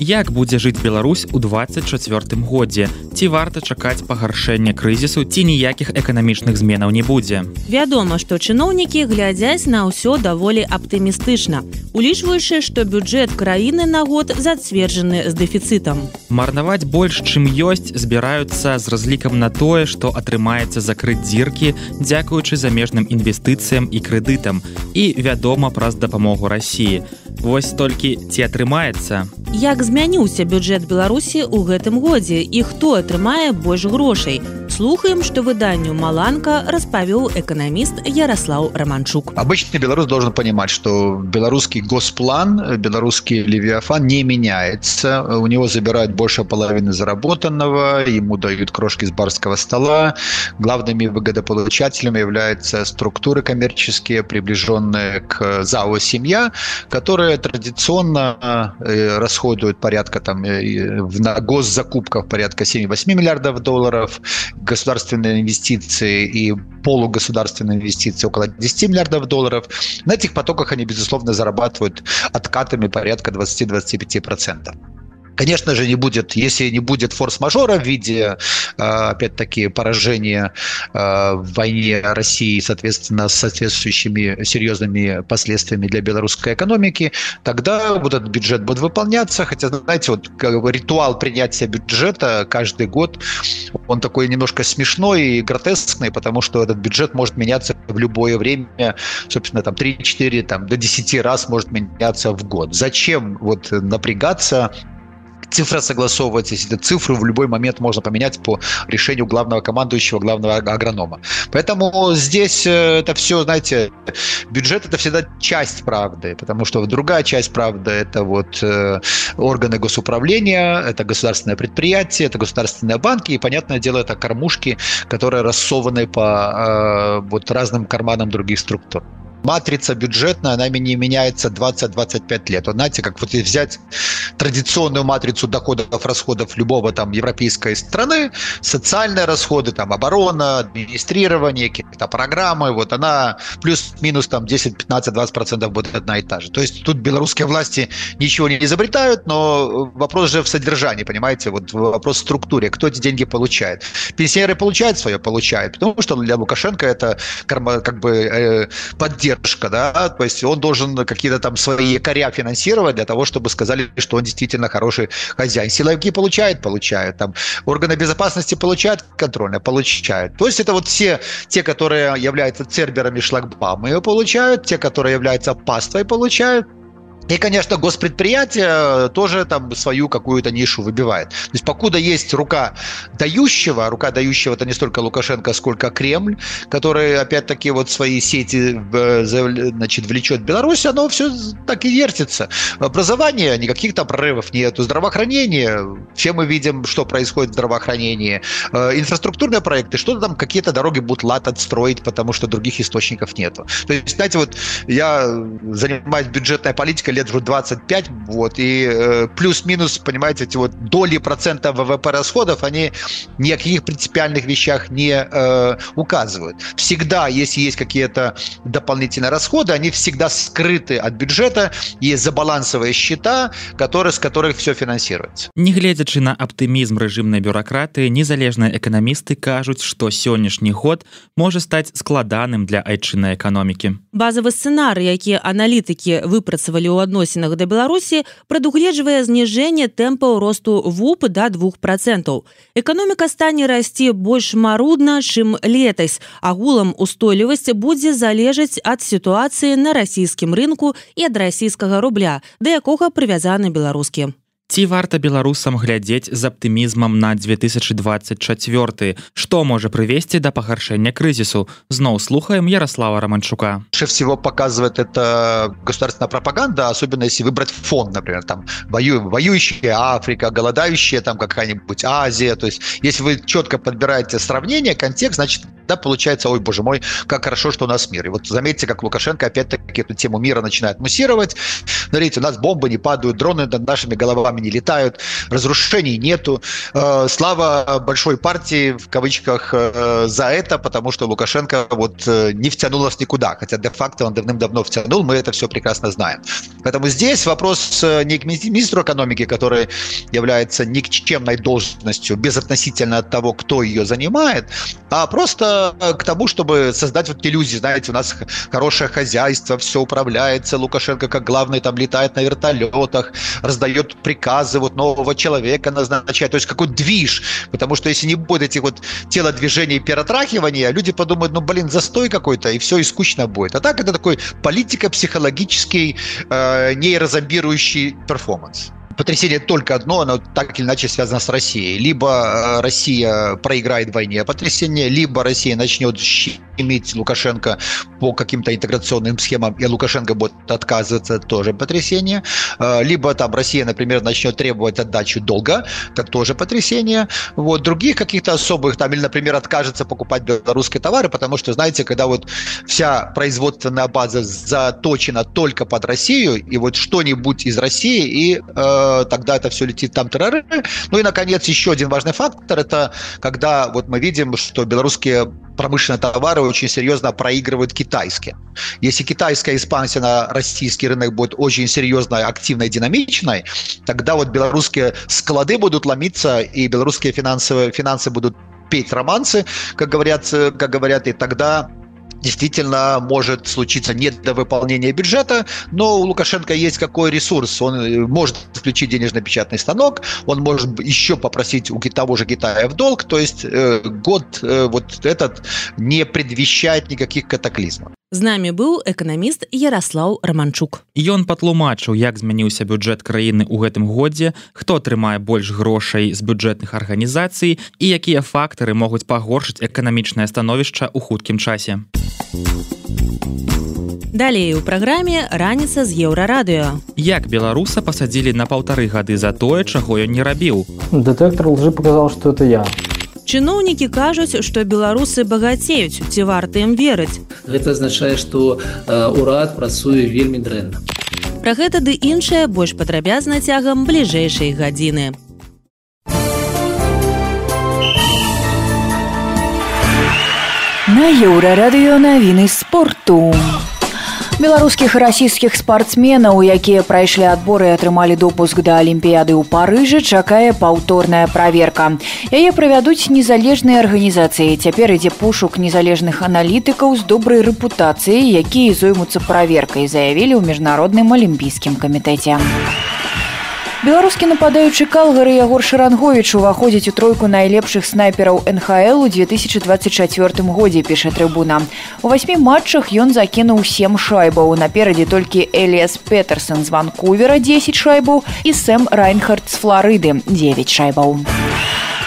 Як будзе жыць Беларусь у 24 годзе? Ці варта чакаць пагаршэння крызісу ці ніякіх эканамічных зменаў не будзе? Вядома, што чыноўнікі глядзяць на ўсё даволі аптымістычна, улічваючы, што бюджэт краіны на год зацверджаны з дэфіцытам. Марнаваць больш, чым ёсць, збіраюцца з разлікам на тое, што атрымаецца закрыць дзіркі, дзякуючы замежным інвестыцыям і крэдытам і, вядома, праз дапамогу рассіі. Вось толькі ці атрымаецца. Як змяніўся бюджэт Беларусі ў гэтым годзе і хто атрымае больш грошай. Слухаем, што выданню Маланка распавёў эканаміст Ярослаў Раманчук. Обычный белорус должен понимать, что белорусский госплан, белорусский левиафан не меняется. У него забирают больше половины заработанного, ему дают крошки с барского стола. Главными выгодополучателями являются структуры коммерческие, приближенные к ЗАО «Семья», которые традиционно расходуют порядка там на госзакупках порядка 7-8 миллиардов долларов, государственные инвестиции и полугосударственные инвестиции около 10 миллиардов долларов. На этих потоках они, безусловно, зарабатывают откатами порядка 20-25%. Конечно же, не будет, если не будет форс-мажора в виде, опять-таки, поражения в войне России, соответственно, с соответствующими серьезными последствиями для белорусской экономики, тогда вот этот бюджет будет выполняться. Хотя, знаете, вот ритуал принятия бюджета каждый год, он такой немножко смешной и гротескный, потому что этот бюджет может меняться в любое время, собственно, там 3-4, там, до 10 раз может меняться в год. Зачем вот напрягаться цифра согласовывается, если эту цифру в любой момент можно поменять по решению главного командующего, главного агронома. Поэтому здесь это все, знаете, бюджет это всегда часть правды, потому что другая часть правды это вот органы госуправления, это государственное предприятие, это государственные банки, и, понятное дело, это кормушки, которые рассованы по вот разным карманам других структур матрица бюджетная, она не меняется 20-25 лет. Вот знаете, как вот взять традиционную матрицу доходов, расходов любого там европейской страны, социальные расходы, там оборона, администрирование, какие-то программы, вот она плюс-минус там 10, 15, 20 процентов будет одна и та же. То есть тут белорусские власти ничего не изобретают, но вопрос же в содержании, понимаете, вот вопрос в структуре, кто эти деньги получает. Пенсионеры получают свое, получают, потому что для Лукашенко это как бы э, поддержка, да, то есть он должен какие-то там свои якоря финансировать для того, чтобы сказали, что он действительно хороший хозяин. Силовики получают, получают, там органы безопасности получают контрольно, получают. То есть это вот все те, которые являются церберами шлагбаума, ее получают, те, которые являются паствой, получают, И, конечно, госпредприятие тоже там свою какую-то нишу выбивает. То есть покуда есть рука дающего, рука дающего это не столько Лукашенко, сколько Кремль, который опять-таки вот свои сети значит, влечет Беларусь, оно все так и вертится. Образование, никаких там прорывов нету. Здравоохранение, все мы видим, что происходит в здравоохранении. Э, инфраструктурные проекты, что-то там, какие-то дороги будут лад отстроить, потому что других источников нету. То есть, знаете, вот я занимаюсь бюджетной политикой лет уже 25, вот, и э, плюс-минус, понимаете, эти вот доли процента ВВП расходов, они ни о каких принципиальных вещах не э, указывают. Всегда, если есть какие-то дополнительные расходы, они всегда скрыты от бюджета, есть забалансовые счета, которые, с которых все финансируется. Негледзячы на аптымізм рэжымнай бюракратыі, незалежныя эканамісты кажуць, што сённяшні год можа стаць складаным для айчыннай эканомікі. Базавы сцэнарый, які аналітыкі выпрацавалі ў адносінах да Беларусі, прадугледжвае зніжэнне тэмпаў росту вуп да двух процентаў. Эканоміка стане расці больш марудна, чым летась. Агулам устойлівасць будзе залежаць ад сітуацыі на расійскім рынку і ад расійскага рубля, да якога прывязаны беларускі. Ці варта беларусам глядзець з аптымізмам на 2024 што можа прывесці да пагаршэння крызісу зноў слухаем ярослава романчука больше всего показывает это государственная пропаганда особенно если выбрать фон например там вою воюющая африка голодающая там какая-нибудь азия то есть если вы четко подбираете сравнение контекст значит да, получается, ой, боже мой, как хорошо, что у нас мир. И вот заметьте, как Лукашенко опять-таки эту тему мира начинает муссировать. Смотрите, у нас бомбы не падают, дроны над нашими головами не летают, разрушений нету. Э, слава большой партии, в кавычках, э, за это, потому что Лукашенко вот э, не втянул нас никуда, хотя де-факто он давным-давно втянул, мы это все прекрасно знаем. Поэтому здесь вопрос не к министру экономики, который является никчемной должностью, безотносительно от того, кто ее занимает, а просто к тому, чтобы создать вот иллюзии, знаете, у нас хорошее хозяйство, все управляется, Лукашенко как главный там летает на вертолетах, раздает приказы вот нового человека назначает, то есть какой движ, потому что если не будет этих вот телодвижений и перетрахивания, люди подумают, ну блин, застой какой-то, и все, и скучно будет. А так это такой политико-психологический э, нейрозомбирующий перформанс потрясение только одно, оно так или иначе связано с Россией. Либо э, Россия проиграет в войне потрясение, либо Россия начнет иметь Лукашенко по каким-то интеграционным схемам, и Лукашенко будет отказываться, тоже потрясение. Э, либо там Россия, например, начнет требовать отдачу долга, это тоже потрясение. Вот других каких-то особых, там, или, например, откажется покупать белорусские товары, потому что, знаете, когда вот вся производственная база заточена только под Россию, и вот что-нибудь из России, и э, тогда это все летит там терроры. Ну и, наконец, еще один важный фактор – это когда вот мы видим, что белорусские промышленные товары очень серьезно проигрывают китайские. Если китайская экспансия на российский рынок будет очень серьезной, активной, динамичной, тогда вот белорусские склады будут ломиться, и белорусские финансовые, финансы будут петь романсы, как говорят, как говорят, и тогда действительно может случиться недовыполнение бюджета, но у Лукашенко есть какой ресурс. Он э, может включить денежно-печатный станок, он может еще попросить у того же Китая в долг, то есть э, год э, вот этот не предвещает никаких катаклизмов. З намі быў эканаміст Ярослаў Раманчук. Ён патлумачыў, як змяніўся бюджэт краіны ў гэтым годзе, хто атрымае больш грошай з бюджэтных арганізацый і якія фактары могуць пагоршыць эканамічнае становішча ў хуткім часе. Далей у праграме раніца з еўрарадыё. Як беларуса пасадзілі на паўтары гады за тое, чаго ён не рабіў. Дэтэктар лжы показал, што это я. Чыноўнікі кажуць, што беларусы багацеюць, ці варта ім верыць. Гэта азначае, што ўрад працуе вельмі дрэнна. Пра гэта ды іншае больш падрабязна цягам бліжэйшай гадзіны. На еўрарадыё навіны спорту беларускіх расійскіх спартсменаў якія прайшлі адборы атрымалі допуск да алімпіяды ў парыжы чакае паўторная праверка яе правядуць незалежныя арганізацыі. Цяпер ідзе пошук незалежных аналітыкаў з добрай рэпутацыяй якія зоймуцца праверкай заявілі ў міжнародным алімпійскім камітэце Беларускі нападаючы калгары Ягор Шаранговіч уваходзіць у тройку найлепшых снайпераў НХЛ у 2024 годзе піша трыбуна. У васьмі матчах ён закінуў сем шайбаў. Наперадзе толькі Эліас Петерсон з Ванкувера 10 шайбаў і Сэм Райнхард з Флорыды 9 шайбаў.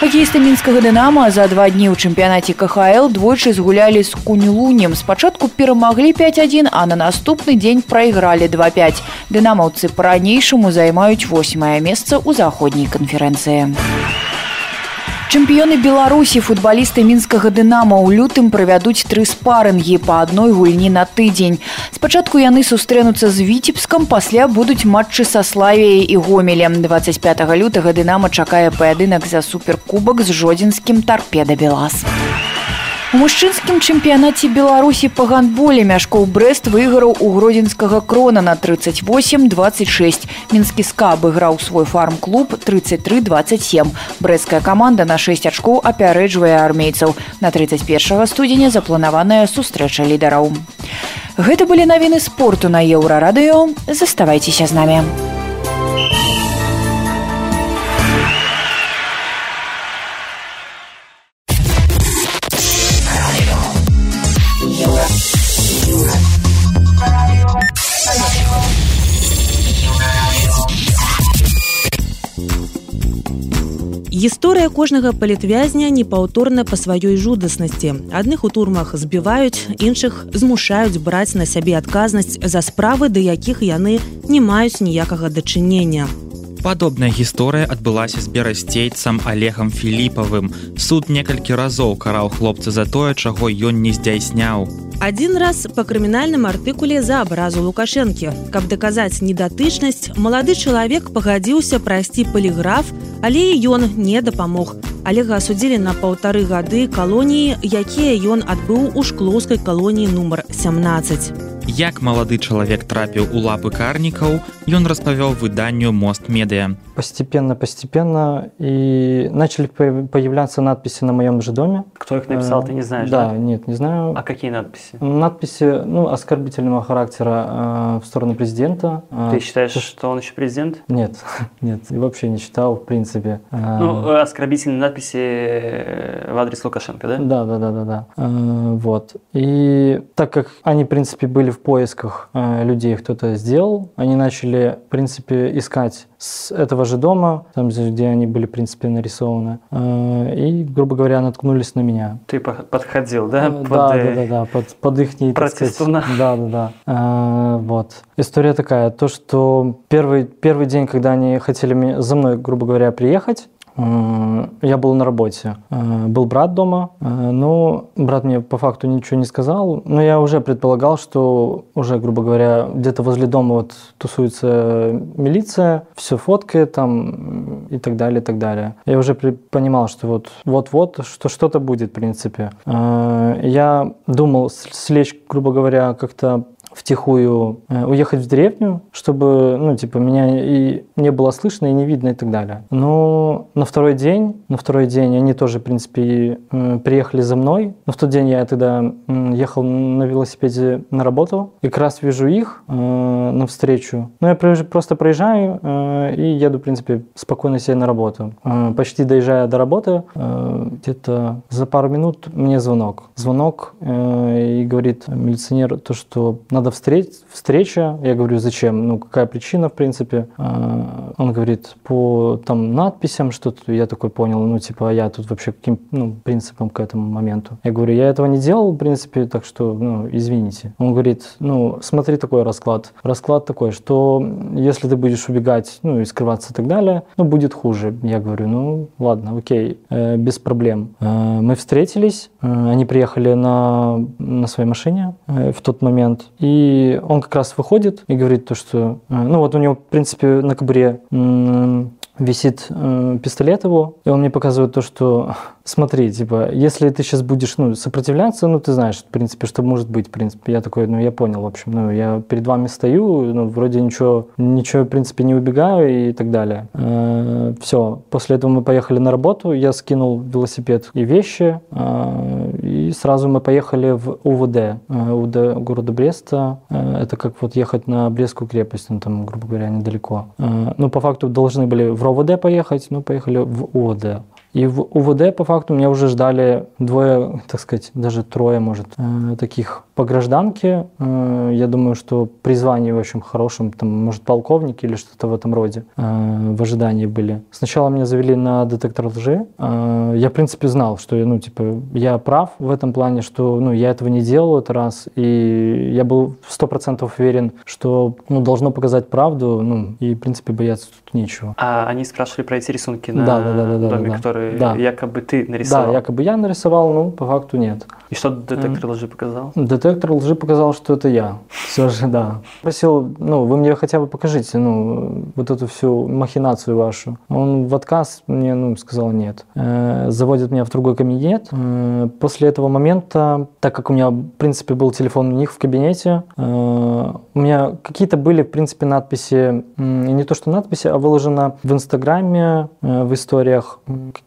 Хакеісты мінскага дынама за два дні ў чэмпіянаце КХл двойчы згулялі з куньлунем. Спачатку перамаглі 5-1, а на наступны дзень прайгралі 2-5. Дынамаўцы па-ранейшаму займаюць восьмае месца ў заходняй канферэнцыі. Чэмпіёны Беларусі футбалісты мінскага дынама ў лютым правядуць тры спарынгі па адной гульні на тыдзень. Спачатку яны сустрэнуцца з віцебскам, пасля будуць матчы са славіяй і гомелем. 25 лютага дынама чакае паядынак за суперкубак з жодзінскім тарпеда Белас. Мужчынскім чэмпіянаце Беларусі па гандболе мяшкоў Брест выйгараў у гродзенскага крона на 38-26. Мінскі ска абыграў свой фарм-клуб 33-27. Брэсцкая каманда на 6 ачкоў апярэджвае армейцаў. На 31 студзеня запланаваная сустрэча лідараў. Гэта былі навіны спорту на еўрарадыё. Заставайцеся з намі. Гісторыя кожнага палітвязня непаўторна па сваёй жудаснасці. Адных у турмах збіваюць, іншых змушаюць браць на сябе адказнасць за справы, да якіх яны не маюць ніякага дачынення. Падобная гісторыя адбылася з берасцейцам Олегам Філіпавым. Суд некалькі разоў караў хлопца за тое, чаго ён не здзяйсняў. Адзін раз па крымінальным артыкуле за абразу лукашэнкі. Каб даказаць недатычнасць, малады чалавек пагадзіўся прайсці паліграф, але ён не дапамог. Алега асудзілі на паўтары гады калоніі, якія ён адбыў у шклоўскай калоніі нумар 17. Як малады чалавек трапіў у лапы карнікаў, ён распавёў выданню мост медыа. Постепенно, постепенно и начали появляться надписи на моем же доме. Кто их написал, ты не знаешь? Да, да? нет, не знаю. А какие надписи? Надписи, ну, оскорбительного характера э, в сторону президента. Ты считаешь, что, что он еще президент? Нет, нет, вообще не считал, в принципе. Ну, оскорбительные надписи в адрес Лукашенко, да? Да, да, да, да, да. Вот. И так как они, в принципе, были в поисках э, людей кто-то сделал. Они начали, в принципе, искать с этого же дома, там, где они были, в принципе, нарисованы. Э, и, грубо говоря, наткнулись на меня. Ты подходил, да? Под, да, да, да, да, под, под их... Протестуна. Да, да, да. Э, вот. История такая, то, что первый, первый день, когда они хотели за мной, грубо говоря, приехать, я был на работе. Был брат дома, но брат мне по факту ничего не сказал. Но я уже предполагал, что уже, грубо говоря, где-то возле дома вот тусуется милиция, все фоткает там и так далее, и так далее. Я уже понимал, что вот вот-вот, что что-то будет, в принципе. Я думал слечь, грубо говоря, как-то втихую э, уехать в деревню, чтобы, ну, типа, меня и не было слышно, и не видно, и так далее. Но на второй день, на второй день они тоже, в принципе, э, приехали за мной. Но в тот день я тогда ехал на велосипеде на работу, и как раз вижу их э, навстречу. Ну, я просто проезжаю э, и еду, в принципе, спокойно себе на работу. Э, почти доезжая до работы, э, где-то за пару минут мне звонок. Звонок э, и говорит милиционер то, что надо надо встреч, встреча. Я говорю, зачем? Ну, какая причина, в принципе? А, он говорит, по там надписям что-то. Я такой понял, ну, типа, я тут вообще каким ну, принципом к этому моменту? Я говорю, я этого не делал, в принципе, так что, ну, извините. Он говорит, ну, смотри такой расклад. Расклад такой, что если ты будешь убегать, ну, и скрываться и так далее, ну, будет хуже. Я говорю, ну, ладно, окей, э, без проблем. Э, мы встретились, э, они приехали на, на своей машине э, в тот момент, и и он как раз выходит и говорит то, что... Э, ну вот у него, в принципе, на кобуре висит э, пистолет его, и он мне показывает то, что смотри, типа, если ты сейчас будешь, ну, сопротивляться, ну, ты знаешь, в принципе, что может быть, в принципе. Я такой, ну, я понял, в общем, ну, я перед вами стою, ну, вроде ничего, ничего, в принципе, не убегаю и так далее. Э, все, после этого мы поехали на работу, я скинул велосипед и вещи, э, и сразу мы поехали в УВД, э, УВД города Бреста. Э, это как вот ехать на Брестскую крепость, ну, там, грубо говоря, недалеко. Ну, по факту должны были в РОВД поехать, но поехали в УВД. И в УВД, по факту, меня уже ждали двое, так сказать, даже трое, может, таких по гражданке. Я думаю, что при звании, в общем, хорошем, там, может, полковник или что-то в этом роде в ожидании были. Сначала меня завели на детектор лжи. Я, в принципе, знал, что, ну, типа, я прав в этом плане, что, ну, я этого не делал, это раз. И я был сто процентов уверен, что, ну, должно показать правду, ну, и, в принципе, бояться тут нечего. А они спрашивали про эти рисунки на да, да, да, да, доме, да, которые да. якобы ты нарисовал? Да, якобы я нарисовал, но по факту нет. И что детектор лжи показал? Детектор лжи показал, что это я. Все же, да. Просил, ну, вы мне хотя бы покажите, ну, вот эту всю махинацию вашу. Он в отказ мне, ну, сказал нет. Э, заводит меня в другой кабинет. Э, после этого момента, так как у меня, в принципе, был телефон у них в кабинете, э, у меня какие-то были, в принципе, надписи, не то что надписи, а выложено в Инстаграме, в историях,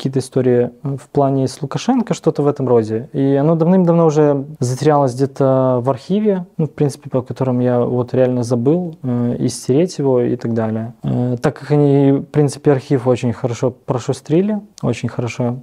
какие-то истории в плане с Лукашенко, что-то в этом роде. И оно давным-давно уже затерялось где-то в архиве, ну, в принципе, по которым я вот реально забыл, и стереть его и так далее. Так как они, в принципе, архив очень хорошо прошустрили, очень хорошо.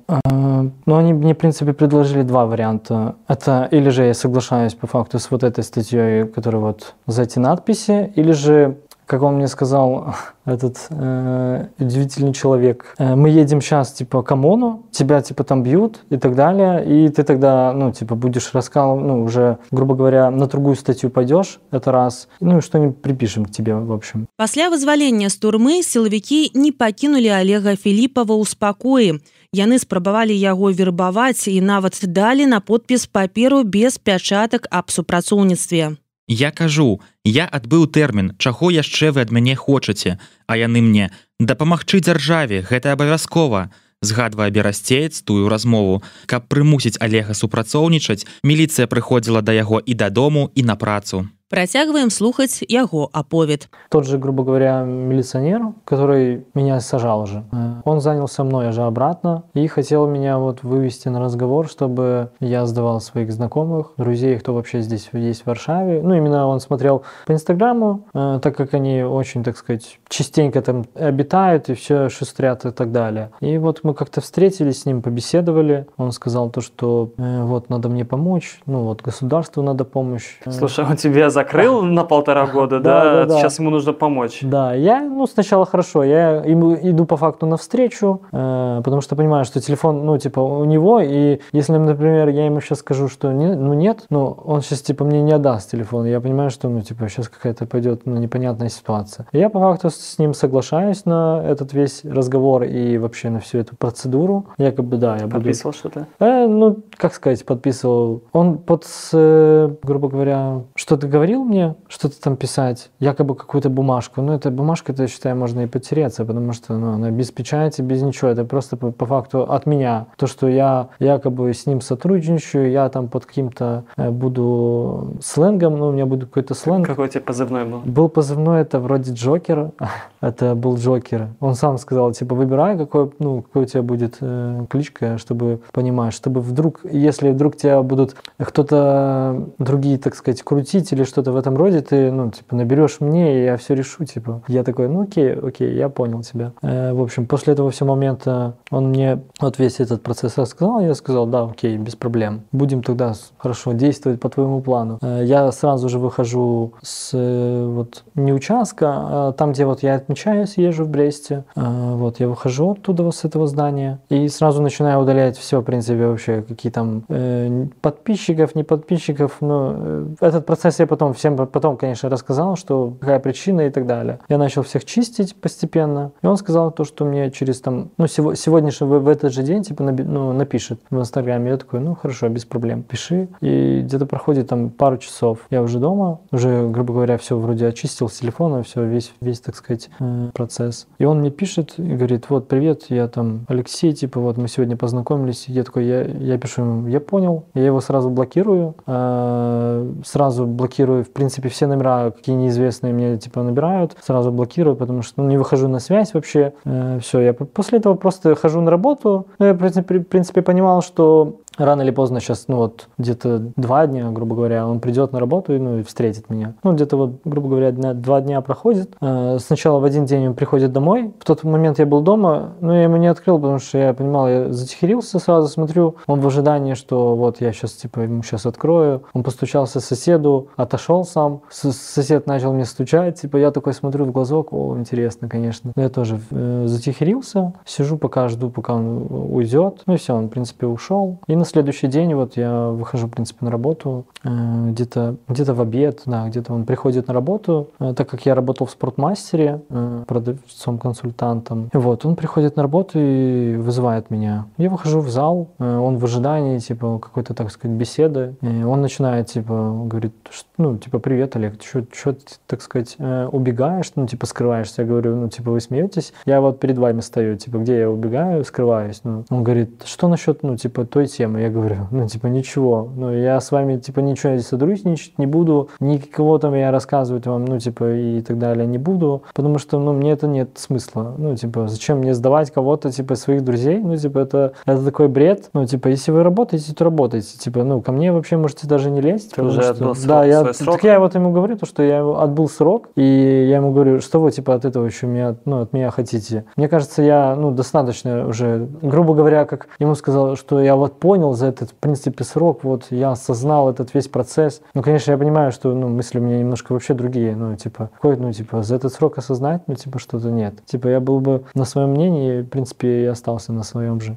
Но они мне, в принципе, предложили два варианта. Это или же я соглашаюсь по факту с вот этой статьей, которая вот за эти надписи, или же как он мне сказал, этот э, удивительный человек, э, мы едем сейчас, типа, к ОМОНу, тебя, типа, там бьют и так далее, и ты тогда, ну, типа, будешь рассказывать, ну, уже, грубо говоря, на другую статью пойдешь, это раз, ну, и что-нибудь припишем к тебе, в общем. Пасля вызвалення з турмы сілавікі не пакінулі Олега Філіпова ў спакоі. Яны спрабавалі яго вербаваць і нават далі на подпіс паперу без пячатак аб супрацоўніцтве. Я кажу, я адбыў тэрмін, чаго яшчэ вы ад мяне хочаце, а яны мне дапамагчы дзяржаве, гэта абавязкова. Згадвае берасцеец тую размову, каб прымусіць Олега супрацоўнічаць, міліцыя прыходзіла да яго і дадому і на працу. Працягваем слухаць яго аповед. Тот же, грубо говоря, милиционер, который меня сажал уже, он занялся мной же обратно и хотел меня вот вывести на разговор, чтобы я сдавал своих знакомых, друзей, кто вообще здесь есть в Варшаве. Ну, именно он смотрел по Инстаграму, э, так как они очень, так сказать, частенько там обитают и все шустрят и так далее. И вот мы как-то встретились с ним, побеседовали. Он сказал то, что э, вот надо мне помочь, ну вот государству надо помощь. Слушай, он тебе закрыл на полтора года, да, да, да, сейчас ему нужно помочь. Да, я, ну, сначала хорошо, я ему иду по факту навстречу, э, потому что понимаю, что телефон, ну, типа, у него, и если, например, я ему сейчас скажу, что не, ну, нет, ну, он сейчас, типа, мне не отдаст телефон, я понимаю, что, ну, типа, сейчас какая-то пойдет, ну, непонятная ситуация. И я по факту с ним соглашаюсь на этот весь разговор и вообще на всю эту процедуру. Якобы, да, я буду... Подписывал что-то? Э, ну, как сказать, подписывал. Он под, э, грубо говоря, что-то говорил мне, что-то там писать, якобы какую-то бумажку. Ну, эта бумажка, это, я считаю, можно и потереться, потому что ну, она без печати, без ничего. Это просто по, по факту от меня. То, что я якобы с ним сотрудничаю, я там под каким-то э, буду сленгом, ну, у меня будет какой-то сленг. Какой у тебя позывной был? Был позывной, это вроде Джокер. это был Джокер. Он сам сказал, типа, выбирай, какой, ну, какой у тебя будет э, кличка, чтобы понимать, чтобы вдруг, если вдруг тебя будут кто-то другие, так сказать, крутить или что-то в этом роде, ты, ну, типа, наберешь мне, и я все решу, типа. Я такой, ну, окей, окей, я понял тебя. Э, в общем, после этого всего момента он мне вот весь этот процесс рассказал, я сказал, да, окей, без проблем. Будем тогда хорошо действовать по твоему плану. Э, я сразу же выхожу с э, вот не участка, а там, где вот я отмечаюсь, езжу в Бресте. Э, вот я выхожу оттуда с этого здания и сразу начинаю удалять все, в принципе, вообще, какие там э, подписчиков, не подписчиков. Но э, этот процесс я потом всем потом, конечно, рассказал, что какая причина и так далее. Я начал всех чистить постепенно. И он сказал то, что мне через там, ну, сегодня же в, в этот же день, типа, ну, напишет в Инстаграме. Я такой, ну, хорошо, без проблем, пиши. И где-то проходит там пару часов. Я уже дома, уже, грубо говоря, все вроде очистил с телефона, все, весь, весь, так сказать, э, процесс. И он мне пишет и говорит, вот, привет, я там Алексей, типа, вот мы сегодня познакомились. Я такой, я, я пишу ему, я понял. Я его сразу блокирую, э, сразу блокирую, в принципе, все номера, какие неизвестные мне, типа, набирают, сразу блокирую, потому что ну, не выхожу на связь вообще. Э, все, я после этого просто хожу на работу. Ну, я, в принципе, понимал, что рано или поздно сейчас, ну вот, где-то два дня, грубо говоря, он придет на работу и, ну, и встретит меня. Ну, где-то вот, грубо говоря, дня, два дня проходит. Э, сначала в один день он приходит домой. В тот момент я был дома, но я ему не открыл, потому что я понимал, я затихирился сразу, смотрю, он в ожидании, что вот я сейчас, типа, ему сейчас открою. Он постучался соседу, отошел сам. Сосед начал мне стучать, типа, я такой смотрю в глазок, о, интересно, конечно. Но я тоже э, затихирился, сижу, пока жду, пока он уйдет. Ну и все, он, в принципе, ушел. И на следующий день вот я выхожу, в принципе, на работу, э, где-то где в обед, да, где-то он приходит на работу, э, так как я работал в спортмастере, э, продавцом-консультантом. Вот, он приходит на работу и вызывает меня. Я выхожу в зал, он в ожидании, типа, какой-то, так сказать, беседы. И он начинает, типа, говорит, ну, типа, привет, Олег, что ты, так сказать, убегаешь, ну, типа, скрываешься? Я говорю, ну, типа, вы смеетесь? Я вот перед вами стою, типа, где я убегаю, скрываюсь? Ну, он говорит, что насчет, ну, типа, той темы? Я говорю, ну, типа, ничего. Ну, я с вами, типа, ничего сотрудничать не буду, никого там я рассказывать вам, ну, типа, и так далее не буду, потому что, ну, мне это нет смысла. Ну, типа, зачем мне сдавать кого-то, типа, своих друзей? Ну, типа, это, это такой бред. Ну, типа, если вы работаете, то работаете. Типа, ну, ко мне вообще можете даже не лезть. Ты уже что, отбыл срок, Да, я, срок? так я вот ему говорю, то, что я отбыл срок, и я ему говорю, что вы, типа, от этого еще меня, ну, от меня хотите. Мне кажется, я, ну, достаточно уже, грубо говоря, как ему сказал, что я вот понял за этот, в принципе, срок, вот, я осознал этот весь процесс. Ну, конечно, я понимаю, что, ну, мысли у меня немножко вообще другие, ну, типа, какой, ну, типа, за этот срок осознать, ну, типа, что-то нет. Типа, я был бы на своем мнении, в принципе, и остался на своем же.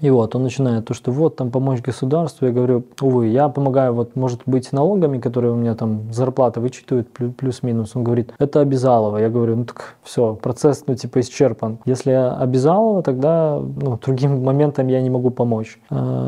И вот, он начинает то, что вот, там, помочь государству, я говорю, увы, я помогаю, вот, может быть, налогами, которые у меня там зарплата вычитывают плюс-минус. Он говорит, это обязалово. Я говорю, ну, так все, процесс, ну, типа, исчерпан. Если обязалово, тогда, ну, другим моментом я не могу помочь.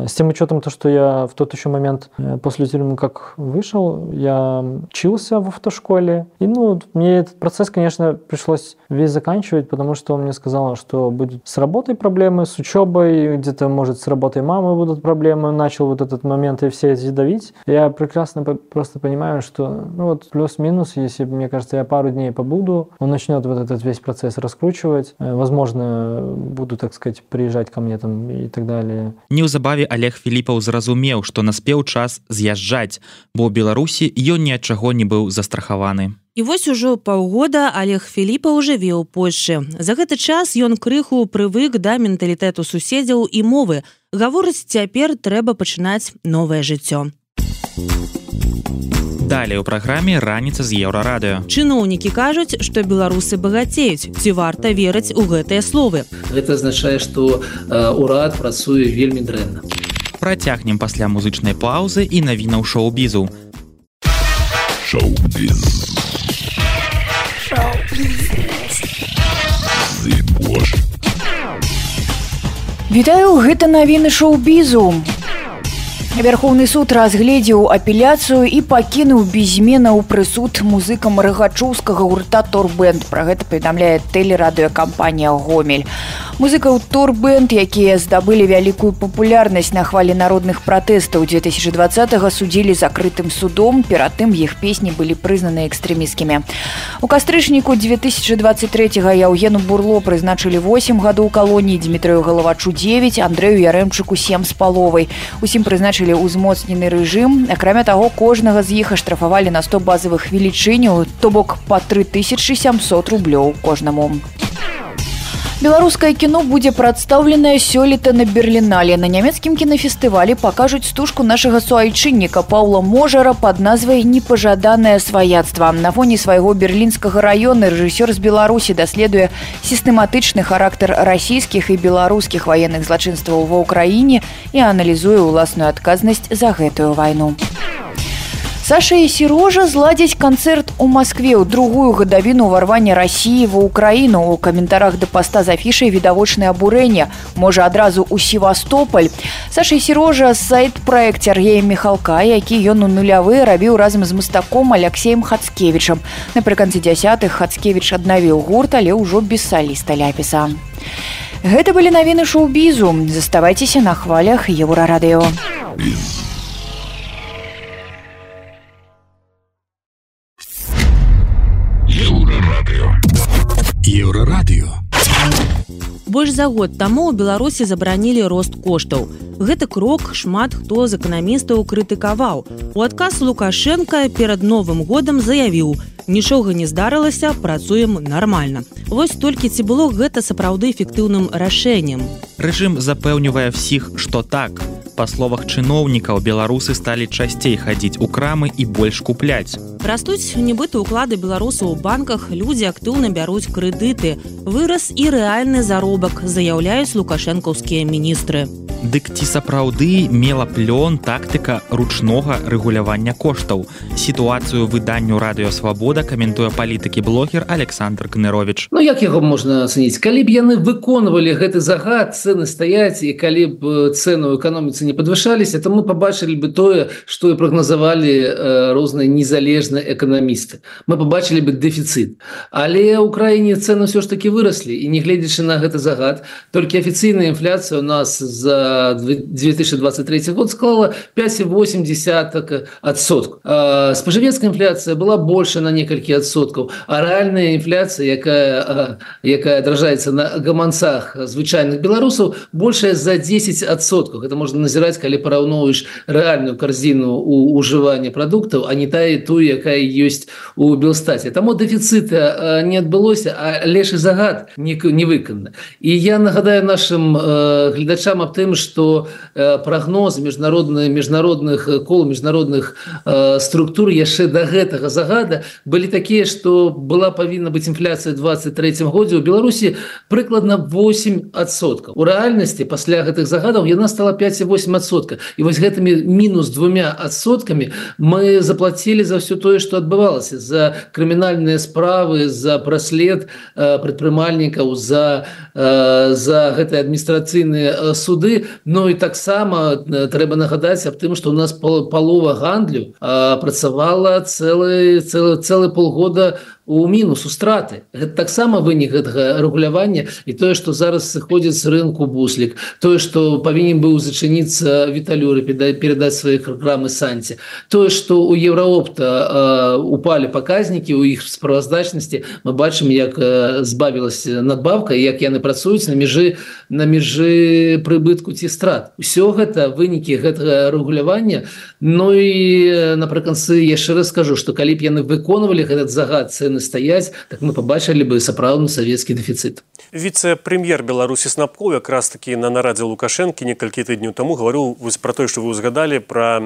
С тем учетом то, что я в тот еще момент э, после тюрьмы как вышел, я учился в автошколе. И, ну, мне этот процесс, конечно, пришлось весь заканчивать, потому что он мне сказал, что будет с работой проблемы, с учебой, где-то, может, с работой мамы будут проблемы. Начал вот этот момент и все эти давить. Я прекрасно просто понимаю, что, ну, вот плюс-минус, если, мне кажется, я пару дней побуду, он начнет вот этот весь процесс раскручивать. Э, возможно, буду, так сказать, приезжать ко мне там и так далее. Неўзабаве Олег Філіпаў зразумеў, што наспеў час з'язджаць, бо ў Беларусі ён ні ад чаго не быў застрахаваны. І вось ужо паўгода Олег Філіпаў жыве ў Польшы. За гэты час ён крыху прывык да менталітэту суседзяў і мовы. Гаворыць, цяпер трэба пачынаць новае жыццё. Далее у праграме раніца з еўрарадыё. Чыноўнікі кажуць, што беларусы багацеюць, ці варта верыць у гэтыя словы. Гэта азначае, што урад працуе вельмі дрэнна. Працягнем пасля музычнай паўзы і навінаў шоу-бізу. Шоу-біз. Вітаю гэта навіны шоу-бізу. Вярхоўны суд разгледзеў апеляцыю і пакінуў безмена ў прысуд музыкам рыгачоўскага гурта торбэнд пра гэта паведамляе тэлерадыёкампанія гомель музыкаў торбэнд якія здабылі вялікую папулярнасць на хвалі народных пратэстаў 2020 судзілі закрытым судом перад тым іх песні былі прызнаны экстрэміскімі у кастрычніку 2023 яўгену бурло прызначылі 8 гадоў калоніі дмітрыю галавачу 9 андрэю ярэмчыку 7 з паловай. Усім прызначылі вызначылі ўзмоцнены рэжым. Акрамя таго кожнага з іх аштрафавалі на 100 базавых велічыняў то бок па 3700 рублёў кожнаму беларускае кіно будзе прадстаўленае сёлета на берленале на нямецкім кінафестывалі пакажуць стужку нашага суайчынніка паўла можара под назвай непажаданае сваяцтва на фоне свайго берлінскага раёна рэжысёр з беларусі даследуе сістэматычны характар расійскіх і беларускіх ваенных злачынстваў ва ўкраіне і аналізуе ўласную адказнасць за гэтую вайну Саша і сірожа зладзяць канцэрт у Маскве ў другую гадавіну ўварвання рассіі ва ўкраіну. У каментарах да паста з афішай відавочнае абурэнне можа адразу ў севастополь. Саша сірожа сайт проект Сергея михалка які ён у нулявы рабіў разам з мастаком алексеем хацкевічам. Напрыканцы дзясятых хацкевіч аднавіў гурт але ўжо без саліста ляпіса. Гэта былі навіны шоу-бізу. Заставайцеся на хвалях еўрарадыё. Еўрарадыё. Больш за год таму ў Беларусі забаранілі рост коштаў. Гэты крок шмат хто з эканамістаў крытыкаваў. У адказ Лукашенко перад новым годам заявіў: нічога не здарылася, працуем нармальна. Вось толькі ці было гэта сапраўды эфектыўным рашэннем. Рэжым запэўнівае ўсіх, што так. Па словах чыноўнікаў беларусы сталі часцей хадзіць у крамы і больш купляць. Растуць нібыта ўклады беларусаў у банках людзі актыўна бяруць крэдыты. Вырас і рэальны заробак заяўляюць лукашэнкаўскія міністры. Дык ці сапраўды мела плён тактыка ручнога рэгулявання коштаў. Сітуацыю выданню радыёвабода каментуе палітыкі блогер Александр Кнырович. Ну як яго можна ацаніць, калі б яны выконвалі гэты загад цены стаяць і калі б цену эканоміцы не падвышаліся, то мы пабачылі бы тое, што і прагназавалі розныя незалежныя эканамісты. Мы пабачылі бы дэфіцыт. Але ў краіне цены ўсё ж такі выраслі і нягледзячы на гэты загад, толькі афіцыйная інфляцыя у нас за 2023 год склала 5,8 отсотку. Споживецкая инфляция была больше на несколько отсотков, а реальная инфляция, якая, якая отражается на гаманцах звычайных белорусов, больше за 10 отсотков. Это можно назирать, когда пораўноваешь реальную корзину у уживания продуктов, а не та и ту, якая есть у Белстате. Тому дефицита не отбылось, а лишь загад не, не выконано. И я нагадаю нашим э, глядачам об тем, что э, прогноз международных международных кол международных э, структур яшчэ до гэтага загада были такие что была павінна быть инфляция 23 годзе. У беларуси прыкладно 8 отсотков у реальности пасля гэтых загадаў яна стала 58 отсотка и вось гэтымі минус двумя отсотками мы заплатили за все тое что отбывалось за крымінальные справы за прослед э, предпрымальнікаў за за гэтые адміністрацыйныя суды. Ну і таксама трэба нагадаць аб тым што у нас палова гандлю працавала цэлы цэлы цэлы полгода у у мінус у страты. Гэта таксама вынік гэтага рэгулявання і тое што зараз сыходзіць з рынку буслік тое што павінен быў зачыніцца віталюры перадаць свае праграмы санці тое што у еўраопта упалі паказнікі у іх справаздачнасці мы бачым як збавілася надбавка як яны працуюць на межы на межы прыбытку ці страт. Усё гэта вынікі гэтага рэгулявання. Ну і напрыканцы яшчэ раз скажу што калі б яны выконвалі этот загад цены павінны стаяць так мы побачылі бы сапраўдны савецкі дэфіцыт віце-прэм'ер беларусі снапков якраз таки на нарадзе лукашэнкі некалькі тыдняў таму гаварыў вось про тое что вы узгадалі про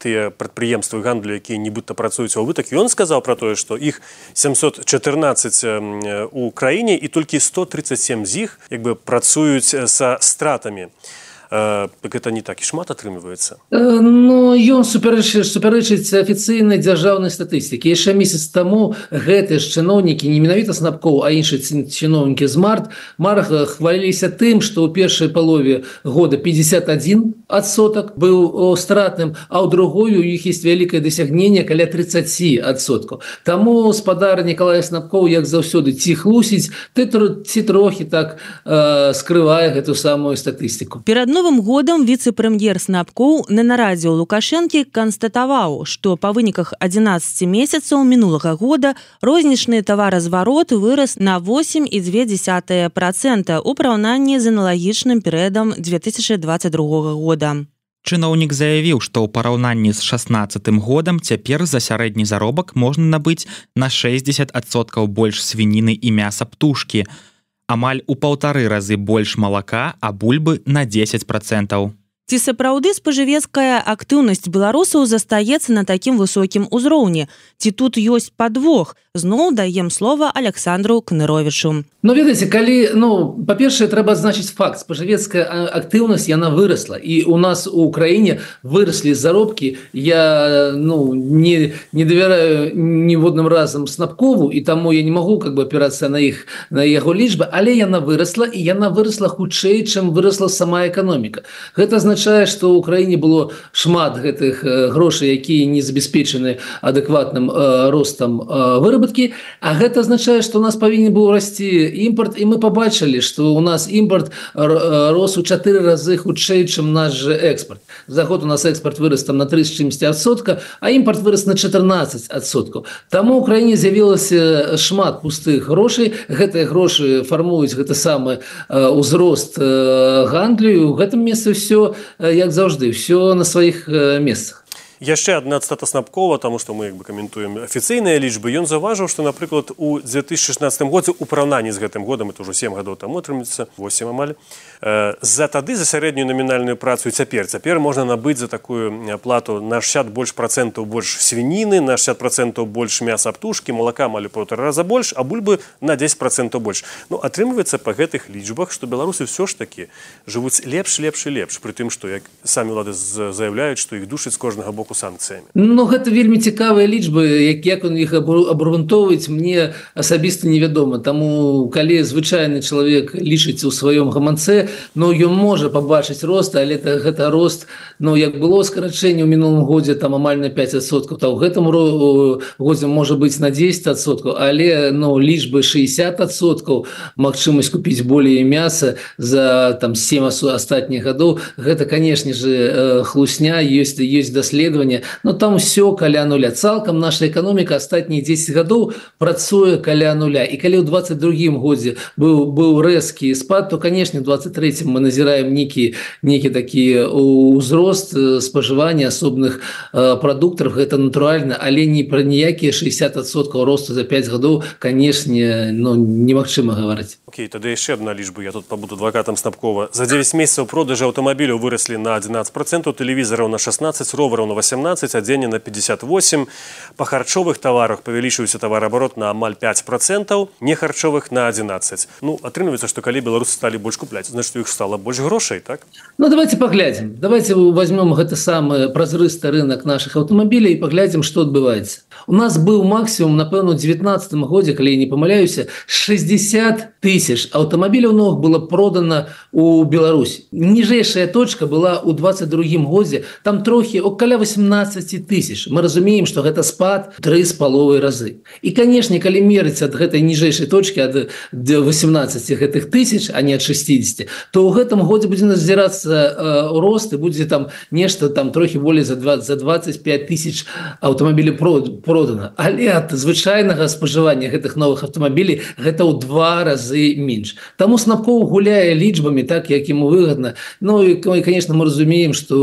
тыя прадпрыемствы гандлю якія нібыта працуюць у вытак ён сказаў про тое что іх 714 у краіне і толькі 137 з іх як бы працуюць са стратамі так это не так і шмат атрымліваецца Ну ён супярэчыць супярэчыць афіцыйнай дзяржаўнай статыстыкі. Яшчэ месяц таму гэтыя ж чыноўнікі не менавіта снапкоў а іншыя чыноўнікі з март марга хваліліся тым што ў першай палове года 51 адсотак быў стратным а ў другую у іх есть вялікае дасягненне каля 30 адсоткаў. Таму спадар Николая снапкоў як заўсёды ці хлусіць ты ці трохі так э, скрывае гэту самую статыстыку. Перад новым годам віцэ-прэм'ер снапкоў на нарадзе лукашэнкі канстатаваў што па выніках 11 месяцаў мінулага года рознічны таваразварот вырас на 8 і две десятые процента у параўнанні з аналагічным перыядам 2022 года. Чыноўнік заявіў, што ў параўнанні з 16 годам цяпер за сярэдні заробак можна набыць на 60соткаў больш свініны і мяса птушкі амаль у паўтары разы больш малака, а бульбы на 10 процентаў. Ці сапраўды спажывецкая актыўнасць беларусаў застаецца на такім высокім узроўні. Ці тут ёсць падвох? Зноў даем слова александру кныровічу. Ну ведаеце калі ну па-першае трэба значыць факт. Спажывецкая актыўнасць яна вырасла. І у нас у краіне выраслі заробкі. Я ну не не давяраю ніводным разам снапкову і таму я не магу как бы апірацца на іх на яго лічбы. Але яна вырасла і яна вырасла хутчэй чым вырасла сама эканоміка. Гэта значит азначае што ў краіне было шмат гэтых грошай якія не забяспечаны адэкватным ростам выработкі А гэта азначае што у нас павінен быў расці імпорт і мы побачылі што у нас імпорт рос у чатыры разы хутчэй чым наш же экспорт. За год у нас экспорт вырас там на 30сотка а імпорт вырас на 14соткаў таму ў краіне з'явілася шмат пустых грошай гэтыя грошы фармуюць гэта самы ўзрост гандлю гэтым месцы все як заўжды все на сваіх месцах. Яшчэ адна цитата снапкова тому что мы як бы каментуем афіцыйныя лічбы. Ён заўважыў что напрыклад у 2016 годзе у параўнанні з гэтым годам это ўжо 7 гадоў там атрымецца 8 амаль э, за тады за сярэднюю намінальную працу цяпер. Цяпер можна набыць за такую плату на 60 больш процентаў больш свініны на 60 процентаў больш мяса птушки малака малі полтора раза больш а бульбы на 10 процентаў больш. Ну атрымліваецца по гэтых лічбах что беларусы все ж таки жывуць лепш лепш і лепш при тым что як самі лады заявляюць что іх душаць з кожнага боку санкцыямі. Ну гэта вельмі цікавыя лічбы як як он іх абрунтоўваць мне асабіста невядома. Таму калі звычайны чалавек лічыць у сваём гаманце но ён можа пабачыць рост але это гэта рост Ну як было скарачэнне ў мінулым годзе там амаль на 5соткаў то ў гэтым годзе можа быць на 10соткаў але но ну, лічбы 60соткаў магчымасць купіць болей мяса за там 7 астатніх гадоў. Гэта канешне же э, хлусня есть есть даследаванне. Но там все каля нуля. Цалкам наша экономика астатнія 10 гадоў працуе каля нуля. І калі ў 22 годзе быў быў рэзкі спад то конечно 23 мы назіраем некі некі такі ўзрост э, спажывання асобных э, прадуктаў гэта натуральна але не пра ніякія 60соткаў росту за 5 гадоў канешне но ну, немагчыма гаварыць Окей, тады яшчэ одна лічба я тут пабуду адвакатам снапкова за 9 месяцаў продажы аўтамабіляў выраслі на 11 процентаў тэлевізараў на 16 ровараў на 18 адзення на 58 па харчовых таварах павялічваюцца тавараабарот на амаль 5 процентаў не харчовых на 11 ну атрымліваецца што калі беларусы сталі больш купляць значит у іх стала больш грошай так? Ну давайте паглядзім давайте возьмем гэта самы празрысты рынок наших аўтамабілей і паглядзім што адбываецца у нас быў максимум напэўна 19 годзе калі не памыляюся 60 тысяч аўтамабіляў новых было продано у Беларусь ніжэйшая точка была у 22 годзе там трохі окаля 18 18 тысяч. Мы разумеем что гэта спад тры з паловай разы і канешне калі мерыць ад гэтай ніжэйшай точки ад 18 гэтых тысяч а не от 60 то ў гэтым годзе будзе назірацца э, рост і будзе там нешта там трохі болей за 20 за 25 тысяч аўтамабілі прод продана. Але ад звычайнага спажывання гэтых новых аўтамабілей гэта ў два разы менш. Таму снапкоў гуляе лічбамі так як ему выгодна Ну і конечно мы разумеем что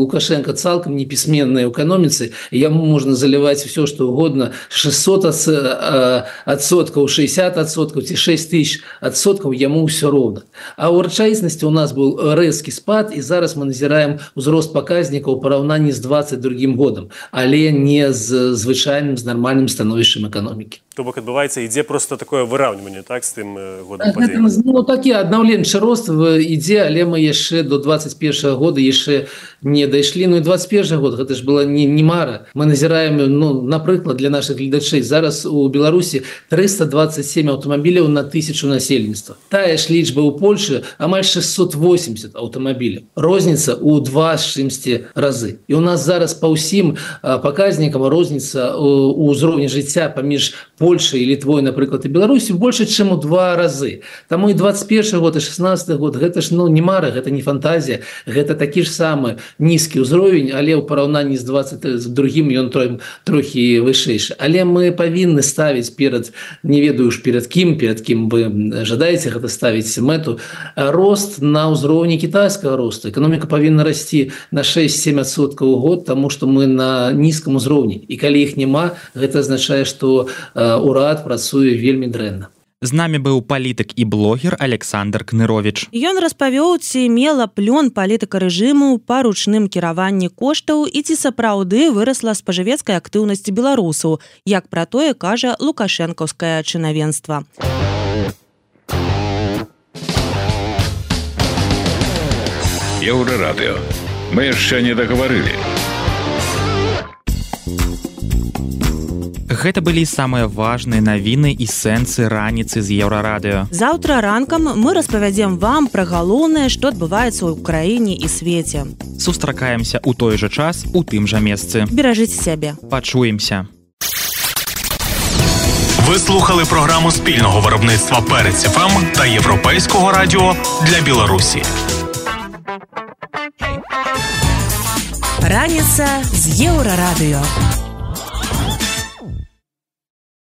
лукашенко цалкам не пісьме современной экономицы яму можно заливать все что угодно 600 отсотков 60 отсотков 6 тысяч отсотков яму все ровно а у рэчаіснасці у нас был рэзкі спад і зараз мы назіраем узрост показніка у параўнанні з 20 другим годам але не з звычайным з нормальным становішчам экономікі то бок адбываецца ідзе просто такое выраўніванне так з тым годам ну, такі аднаўленчы рост ідзе але мы яшчэ до 21 года яшчэ не дайшлі. Ну і 21 год гэта ж была не, не мара. Мы назіраем ну напрыклад для наших гледачэй зараз у беларусі 327 аўтамабіляў на тысячу насельніцтва. Тая ж лічба у польше амаль 680 аўтамабіляў. Розніца у два чымсьці разы. І у нас зараз па ўсім паказнікам розніца у ўзроўні жыцця паміж польшай літвой напрыклад і беларусі больше чым у два разы таму і 21 год і 16 год. Гэта ж ну не мара гэта не фантазія гэта такі ж самы нізкі ўзровень але ў параўнанні з 20 з другім ён троем трохі вышэйшы але мы павінны ставіць перад не ведаю ж перад кім перад кім вы жадаеце гэта ставіць мэту рост на ўзроўні кітайскага росту эканоміка павінна расці на 6-7соткаў у год тому что мы на нізкам узроўні і калі іх няма гэта азначае что урад працуе вельмі дрэнна З намі быў палітык і блогер Александр Кнырович. Ён распавёў, ці мела плён палітыка рэжыму па ручным кіраванні коштаў і ці сапраўды вырасла спажывецкая актыўнасць беларусаў, як пра тое кажа лукашэнкаўскае чынавенства. Еўрарадыё. Мы яшчэ не дагаварылі. Гэта былі самыя важныя навіны і сэнсы раніцы з еўрарадыё. Заўтра ранкам мы распавядзем вам пра галоўнае, што адбываецца ў краіне і свеце. Сустракаемся ў той жа час у тым жа месцы. Беражыць сябе. Пачуемся. Ви слухали програму спільного виробництва Перець ФМ та Європейського радіо для Білорусі. Раніца з еўрарадыё.